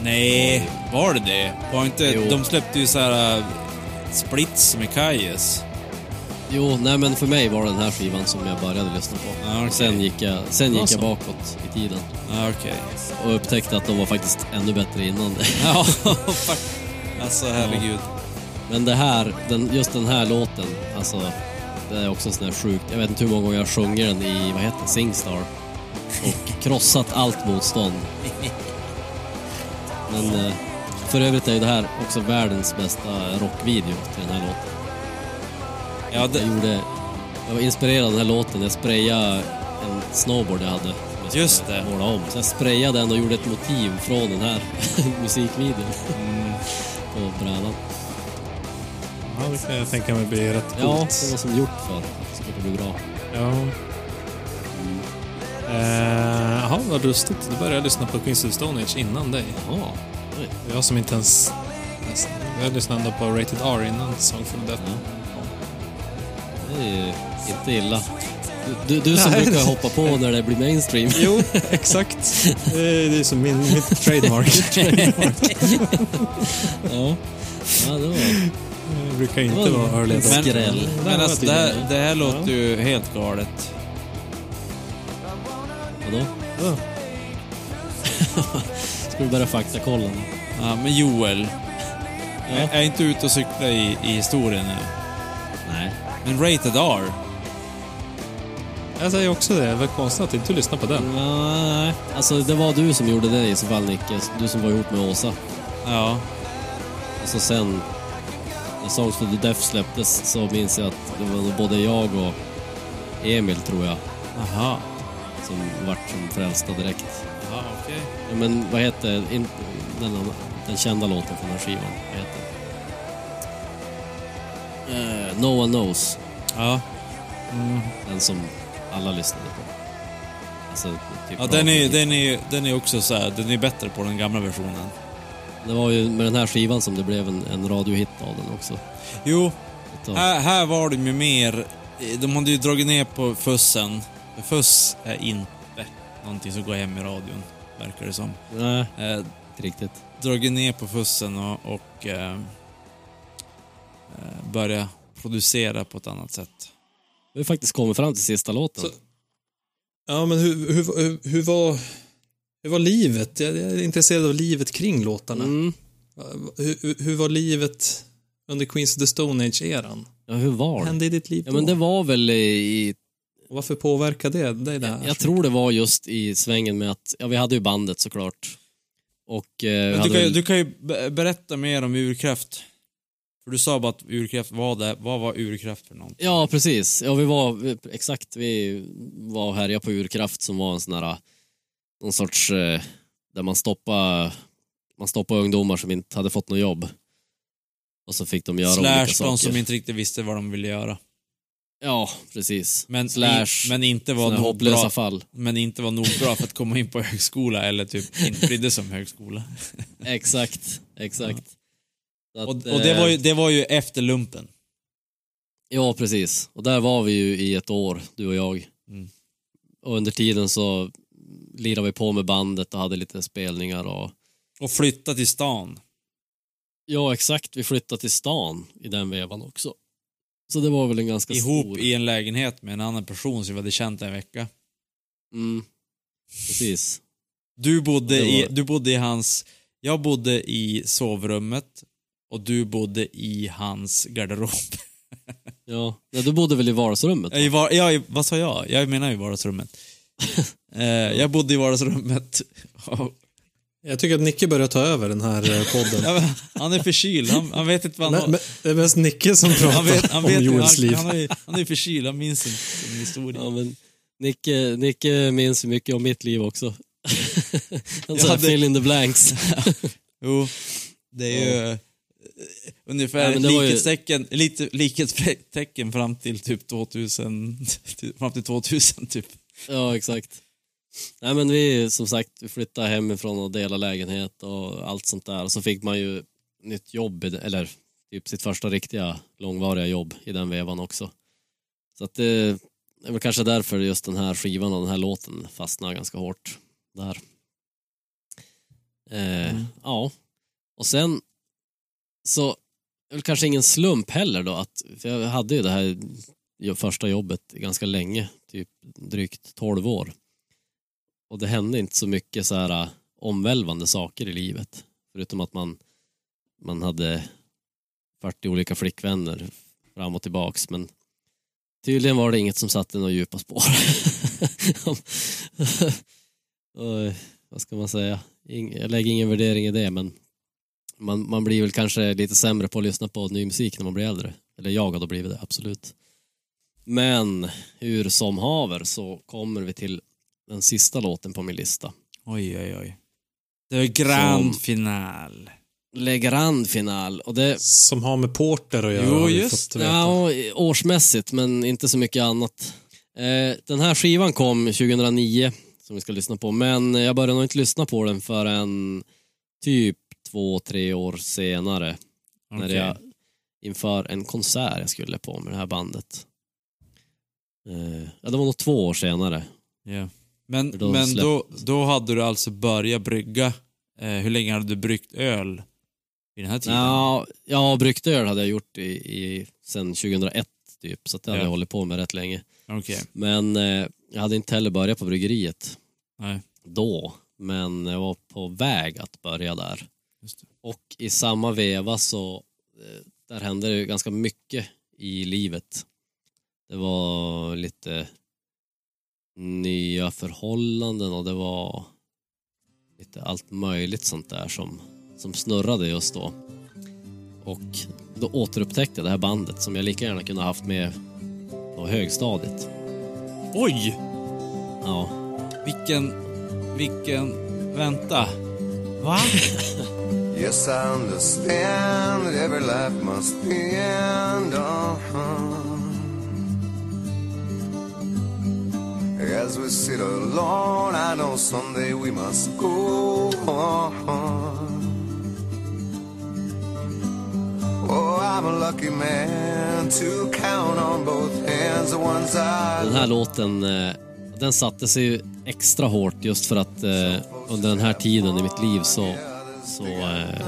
Nej, var det det? Var inte, Jo. de släppte ju så här uh, splits med Kajes. Jo, nej men för mig var det den här skivan som jag började lyssna på. Ja, okej. Sen gick jag, sen gick Alltså. jag bakåt i tiden Ja, okej. och upptäckte att de var faktiskt ännu bättre innan det. Ja. Alltså herregud. Men det här, den, just den här låten, alltså det är också sån här sjukt. Jag vet inte hur många gånger jag sjunger den i, vad heter det, Singstar. Och krossat allt motstånd. Men eh, för övrigt är ju det här också världens bästa rockvideo till den här låten. Ja, Jag det, gjorde, jag var inspirerad av den här låten. Jag sprayade en snowboard jag hade. Som jag Just det. Måla om. Så jag sprayade den och gjorde ett motiv från den här musikvideon. Mm. På brädan. Ja, det kan jag tänka mig blir rätt Ja, coolt. det var som gjort för att det skulle bli bra. Ja. Eh, Jaha, vad lustigt. Du började jag lyssna på Queens of Stone Age innan dig. Jaha. Jag som inte ens... Jag lyssnade ändå på Rated R innan Song for the Deaf. Det är ju inte illa. Du, du, som Nej. brukar hoppa på när det blir mainstream. Jo, exakt. Det är, som min, mitt trademark. Ja. Ja, det var... Brukar inte vara early en adopter. skräll. Men alltså det här, det här låter ju helt galet. Vadå? Ja. Ska vi börja faktakolla nu? Ja, men Joel. Ja. Jag är inte ute och cykla i, i historien nu. Nej. Men Rated R. Jag säger också det. Det var konstigt att inte lyssna på den. Nej, alltså det var du som gjorde det i så fall Nicke. Du som var ihop med Åsa. Ja. Och så sen, när Songs to the Deaf släpptes så minns jag att det var både jag och Emil, tror jag, Aha. som vart som frälsta direkt. Ja, okej. Ja, men vad heter in, den, den kända låten från den här skivan? Vad heter den? Eh, no One Knows. Ja. Den som alla lyssnade på. Alltså, typ Ja, den är, den är, den är också så här, den är bättre på den gamla versionen. Det var ju med den här skivan som det blev en, en radiohit av den också. Jo, Utav- här, här var de ju mer, de hade ju dragit ner på fussen. Fuss är inte någonting som går hem i radion, verkar det som. Nej, Eh, inte riktigt. dragit ner på fussen och, och eh, eh, börja producera på ett annat sätt. Vi har faktiskt kommit fram till sista låten. Så- Ja, men hur, hur, hur, hur, var, hur var livet? Jag jag är intresserad av livet kring låtarna. Mm. Hur, hur- var livet under Queens of the Stone Age-eran? Ja, hur var det? hände i ditt liv Ja, då? men det var väl i... Och Varför påverkade det dig det här? Jag tror det var just i svängen med att, ja vi hade ju bandet såklart. Och... Eh, du, kan, ju- väl- du kan ju be- berätta mer om urkraft. För du sa bara att urkraft var det. Vad var urkraft för någonting? Ja, precis. Ja, vi var, exakt, vi var och härjade på Urkraft som var en sån här, någon sorts, eh, där man stoppade, man stoppade ungdomar som inte hade fått något jobb. Och så fick de göra olika Slash saker. de som inte riktigt visste vad de ville göra. Ja, precis. Men, Slash, i, men, inte var nog hopplösa bra, fall. men inte var nog bra för att komma in på högskola eller typ inte brydde sig om högskola. Exakt, exakt. Så att, Och, och det, var ju, eh, det var ju efter lumpen. Ja, precis. Och där var vi ju i ett år, du och jag. Mm. Och under tiden så lirade vi på med bandet och hade lite spelningar och Och flytta till stan. Ja, exakt. Vi flyttade till stan i den vevan också. Så det var väl en ganska Ihop stor... i en lägenhet med en annan person som vi hade känt en vecka. Mm, precis. Du bodde, Det i, var- du bodde i hans... Jag bodde i sovrummet och du bodde i hans garderob. Ja, Nej, du bodde väl i vardagsrummet? I var, ja, i- vad sa jag? Jag menar i vardagsrummet. Eh, jag bodde i vardagsrummet. Jag tycker att Nicke börjar ta över den här eh, podden. Ja, men han är förkyld, han, han vet inte vad han men, har. men, det är mest Nicke som pratar Han vet, han vet, om Joels liv. han, är, han är förkyld, han minns inte sin historia. Ja, men Nicke, Nicke minns mycket om mitt liv också. Han sa det- fill in the blanks. Jo, det är ju eh, ungefär Ja, var ju- likhetstecken, lite likhetstecken fram till typ 2000, till- fram till 2000 typ. Ja, exakt. Nej men vi, som sagt, vi flyttade hemifrån och delade lägenhet och allt sånt där. Och så fick man ju nytt jobb, det- eller typ sitt första riktiga långvariga jobb i den vevan också. Så att det är väl kanske därför just den här skivan och den här låten fastnar ganska hårt där. Eh, Ja, och sen så är väl kanske ingen slump heller då att, för jag hade ju det här första jobbet ganska länge, typ drygt 12 år. Och det hände inte så mycket så här äh, omvälvande saker i livet. Förutom att man, man hade 40 olika flickvänner fram och tillbaks. Men tydligen var det inget som satte några djupa spår. och, vad ska man säga? Jag lägger ingen värdering i det men man, man blir väl kanske lite sämre på att lyssna på ny musik när man blir äldre. Eller jag har då blivit det, absolut. Men hur som haver så kommer vi till den sista låten på min lista. Oj, oj, oj. Det är grand Som- final. Le Grand Final. Och det, Som har med Porter att göra. Jo, just veta. ja, årsmässigt men inte så mycket annat. Eh, den här skivan kom 2009 som vi ska lyssna på men jag började nog inte lyssna på den förrän typ två, tre år senare. När Okej. jag inför en konsert jag skulle på med det här bandet. Eh, ja, det var nog två år senare. Ja. Men, då men då, släpptes- då hade du alltså börjat brygga. Eh, hur länge hade du bryggt öl vid den här tiden? Ja, ja brygdöl hade jag gjort i, i, sen 2001 typ, så det hade Ja. jag hållit på med rätt länge. Okej. Men eh, jag hade inte heller börjat på bryggeriet Nej, då, men jag var på väg att börja där. Och i samma veva så, eh, där hände det ganska mycket i livet. Det var lite nya förhållanden och det var lite allt möjligt sånt där som, som snurrade just då. Och då återupptäckte jag det här bandet som jag lika gärna kunde ha haft med på högstadiet. Oj! Ja, Vilken, vilken, vänta. Va? Yes, I understand every life must end. Uh-huh. As we sit alone, I know someday we must go on. Oh, I'm a lucky man to count on both hands the ones I Den här låten, eh, den satte sig ju extra hårt just för att eh, under den här tiden i mitt liv så, så eh,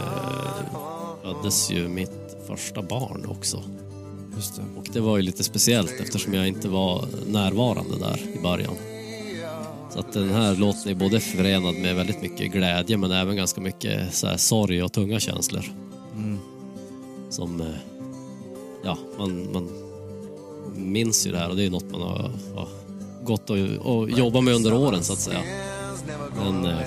föddes ju mitt första barn också. Just det. Och det var ju lite speciellt eftersom jag inte var närvarande där i början. Så att den här låten är både förenad med väldigt mycket glädje men även ganska mycket så här sorg och tunga känslor. Som, eh, ja, man, man minns ju det här och det är något man har, har gått och, och jobbat med under åren så att säga. Men eh,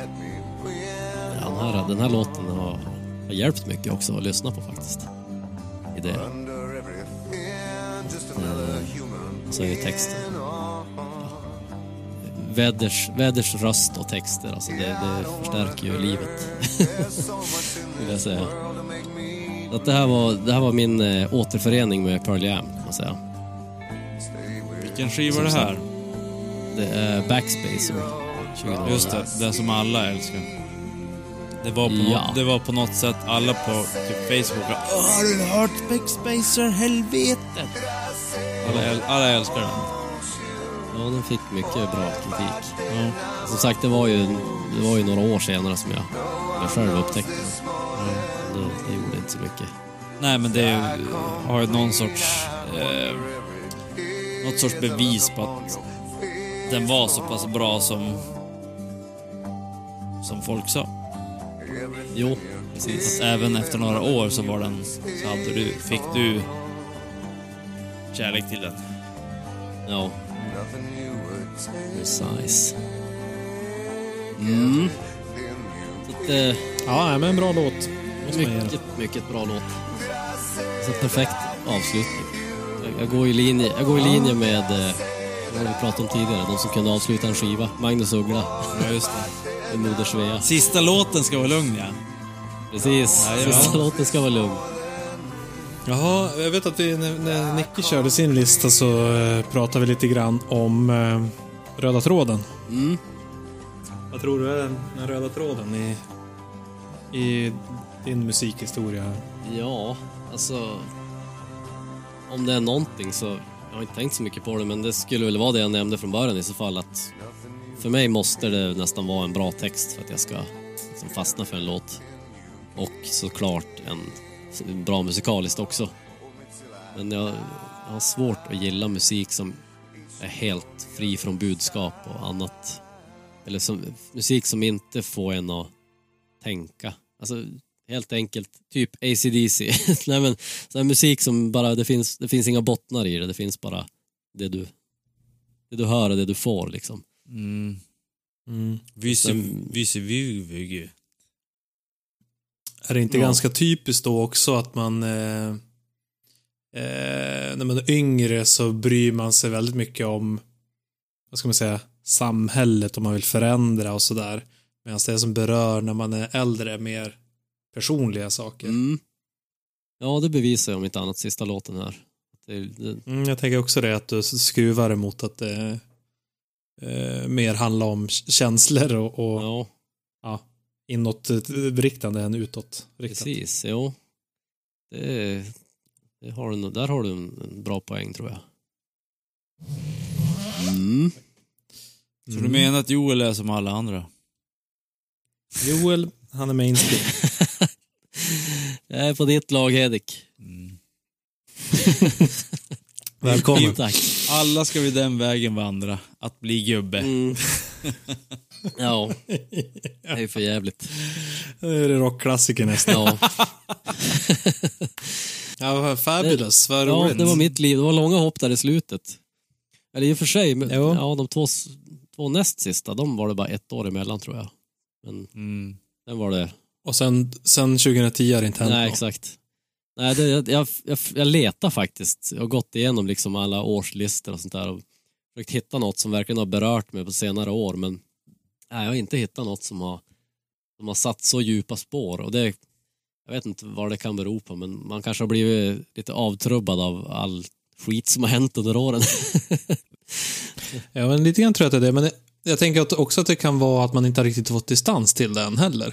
den, här, den här låten har, har hjälpt mycket också att lyssna på faktiskt. I det. Human. Så är det texten. Väders, väders röst och texter, alltså det, det förstärker ju livet. Vill jag säga. Att det, här var, det här var min eh, återförening med Pearl Jam, kan man säga. Vilken skiva är det här? Det är Backspacer. 2008. Just det, den som alla älskar. Det var på, Ja. något, det var på något sätt alla på typ Facebook bara, "Åh, Har du hört Backspacer? Helvetet! Alla, äl- alla älskar den. Ja, den fick mycket bra kritik. Ja. Som sagt, det var ju, det var ju några år senare som jag, jag själv upptäckte den. Det, det gjorde inte så mycket. Nej, men det är har ju någon sorts... Eh, något sorts bevis på att den var så pass bra som... Som folk sa. Jo, precis. Att även efter några år så var den... Så hade du, fick du kärlek till den. Ja. Precis. Mm. Så att, eh, Ja, men en bra låt. Mycket, mycket bra låt. Så perfekt avslutning. Jag, jag, går i linje, jag går i linje med, eh, vad vi pratade om tidigare, de som kunde avsluta en skiva. Magnus Uggla Ja, just det. Moder Svea. Sista låten ska vara lugn, ja. Precis, Jajamän. sista låten ska vara lugn. Jaha, jag vet att vi, när, när Nicke körde sin lista så eh, pratade vi lite grann om eh, röda tråden. Mm. Vad tror du är den, den röda tråden i, i din musikhistoria? Ja, alltså... Om det är någonting så... Jag har inte tänkt så mycket på det, men det skulle väl vara det jag nämnde från början i så fall att... För mig måste det nästan vara en bra text för att jag ska liksom fastna för en låt. Och såklart en bra musikaliskt också. Men jag, jag har svårt att gilla musik som är helt fri från budskap och annat. Eller som, musik som inte får en att tänka. Alltså helt enkelt, typ AC/DC. Nej men, här musik som bara, det finns, det finns inga bottnar i det, det finns bara det du, det du hör och det du får liksom. Mm. Mm. Sen- vyse, vy, vy. Är det inte Ja. ganska typiskt då också att man... Eh, eh, när man är yngre så bryr man sig väldigt mycket om, vad ska man säga, samhället om man vill förändra och sådär. Medan det som berör när man är äldre är mer personliga saker. Mm. Ja, det bevisar ju om inte annat sista låten här. Det, det, Mm, jag tänker också det att du skruvar emot att det eh, mer handlar om känslor och, och ja, inåtriktande än utåtriktat. precis. Jo. Det, det har du, där har du en, en bra poäng tror jag. Mm. Så du menar att Joel är som alla andra? Joel, han är mainstream. Jag är på ditt lag, Hedik. Välkommen. Tack. Alla ska vi den vägen vandra, att bli gubbe. Mm. Ja, det är för jävligt. Nu är det rockklassiker nästan. Ja. Ja, fabulous. Vad ja, roligt. det var mitt liv. Det var långa hopp där i slutet. Eller i och för sig, men, Jo. ja, de två, två näst sista, de var det bara ett år emellan tror jag. Men Mm. sen var det Och sen, sen 2010 har det inte hänt Nej, något. exakt. Nej, det, jag, jag, jag, jag letar faktiskt. Jag har gått igenom liksom alla årslistor och sånt där och försökt hitta något som verkligen har berört mig på senare år, men nej, jag har inte hittat något som har, som har satt så djupa spår. Och det, jag vet inte vad det kan bero på, men man kanske har blivit lite avtrubbad av all skit som har hänt under åren. Ja, men lite grann tror jag att det är det. Men jag tänker också att det kan vara att man inte har riktigt fått distans till den heller.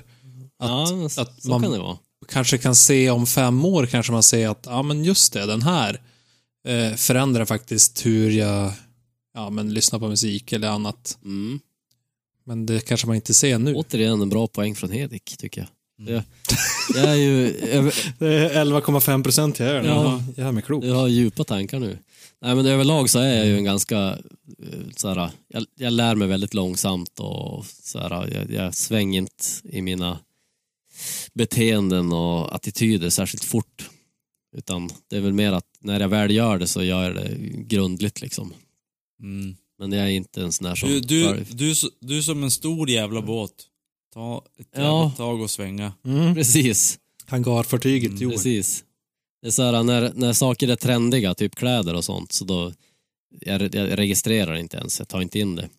Att, ja, så att man kan kanske kan se om fem år kanske man ser att, ja men just det, den här eh, förändrar faktiskt hur jag ja, men lyssnar på musik eller annat. Mm. Men det kanske man inte ser nu. Återigen en bra poäng från Hedik, tycker jag. Det, jag är ju... Jag, Det är 11,5 procent jag gör nu. Ja. Jag är mig klok. Jag har djupa tankar nu. Nej men överlag så är jag ju en ganska, eh, så här, jag, jag lär mig väldigt långsamt och så här, jag, jag svänger inte i mina beteenden och attityder särskilt fort. Utan det är väl mer att när jag väl gör det så gör jag det grundligt liksom. Mm. Men jag är inte en sån där som... Du, du, du, du är som en stor jävla båt. Ta ett Ja. tag och svänga. Mm. Precis. Hangarfartyget, Joel. Precis. Det är så här, när, när saker är trendiga, typ kläder och sånt, så då jag, jag registrerar inte ens, jag tar inte in det.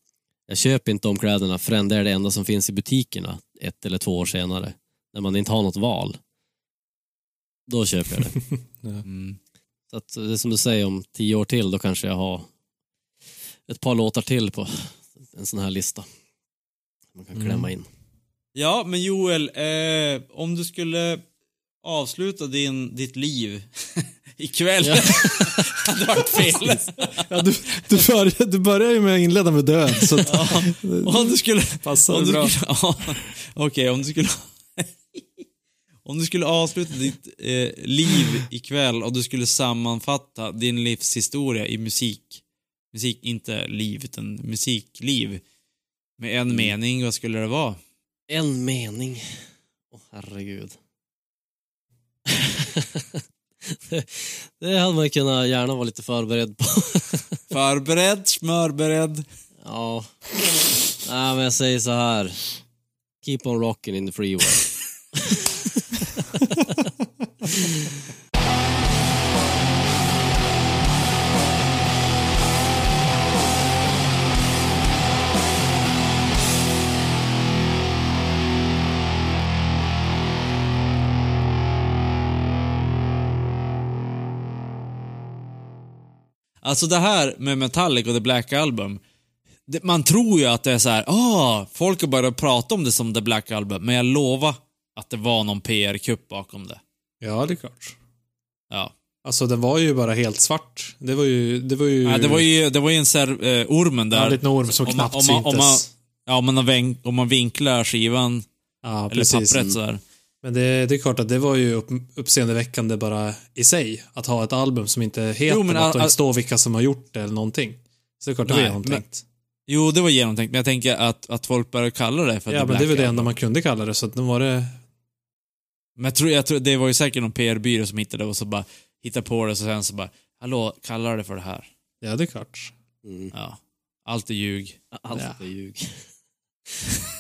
Jag köper inte de kläderna förrän det är det enda som finns i butikerna ett eller två år senare. När man inte har något val. Då köper jag det. Mm. så att det är som du säger, om tio år till, då kanske jag har ett par låtar till på en sån här lista. Man kan Mm. klämma in. Ja, men Joel, eh, om du skulle avsluta din, ditt liv ikväll. Ja. hade varit fel. Ja, du, du, börjar, du börjar ju med att inleda med död. Så att, om du skulle... Passar om det du bra? skulle ja, Okej, om du skulle... om du skulle avsluta ditt eh, liv ikväll och du skulle sammanfatta din livshistoria i musik. Musik, inte liv, utan musikliv. Med en mening, vad skulle det vara? En mening. Åh herregud. det, det hade man kunnat gärna vara lite förberedd på. Förberedd, smörberedd. ja. Nej, men jag säger så här. Keep on rocking in the freeway. Alltså det här med Metallica och The Black Album. Det, man tror ju att det är så här, ah, folk har börjat prata om det som The Black Album, men jag lovar att det var någon PR-kupp bakom det. ja, det är klart. Ja. Alltså den var ju bara helt svart. Det var ju... Det var ju, Nej, det var ju, det var ju en ser, eh, ormen där. ja, en liten orm som Om man- knappt om man- om man- syntes. Ja, om man, har vänk, om man vinklar skivan, ja, eller precis. pappret så här. Men det, det är klart att det var ju upp, uppseendeväckande bara i sig. Att ha ett album som inte heter Jo, men något och inte står vilka som har gjort det eller någonting. Så det är klart det var Nej, genomtänkt. Jo, det var genomtänkt, men jag tänker att, att folk börjar kalla det för Ja, The men det väl det enda man kunde kalla det, så att nu var det... Men jag tror, jag tror, det var ju säkert någon PR-byrå som hittade det och så bara hittade på det och sen så bara, hallå, kallar det för det här? Ja, det är klart. Mm. Ja. Allt är ljug. Allt Ja. är ljug.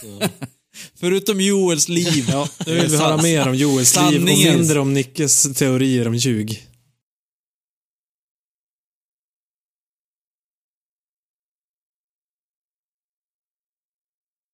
ja. Förutom Joels liv. Ja, nu vill vi höra mer om Joels liv och Sanningens- mindre om Nickes teorier om ljug.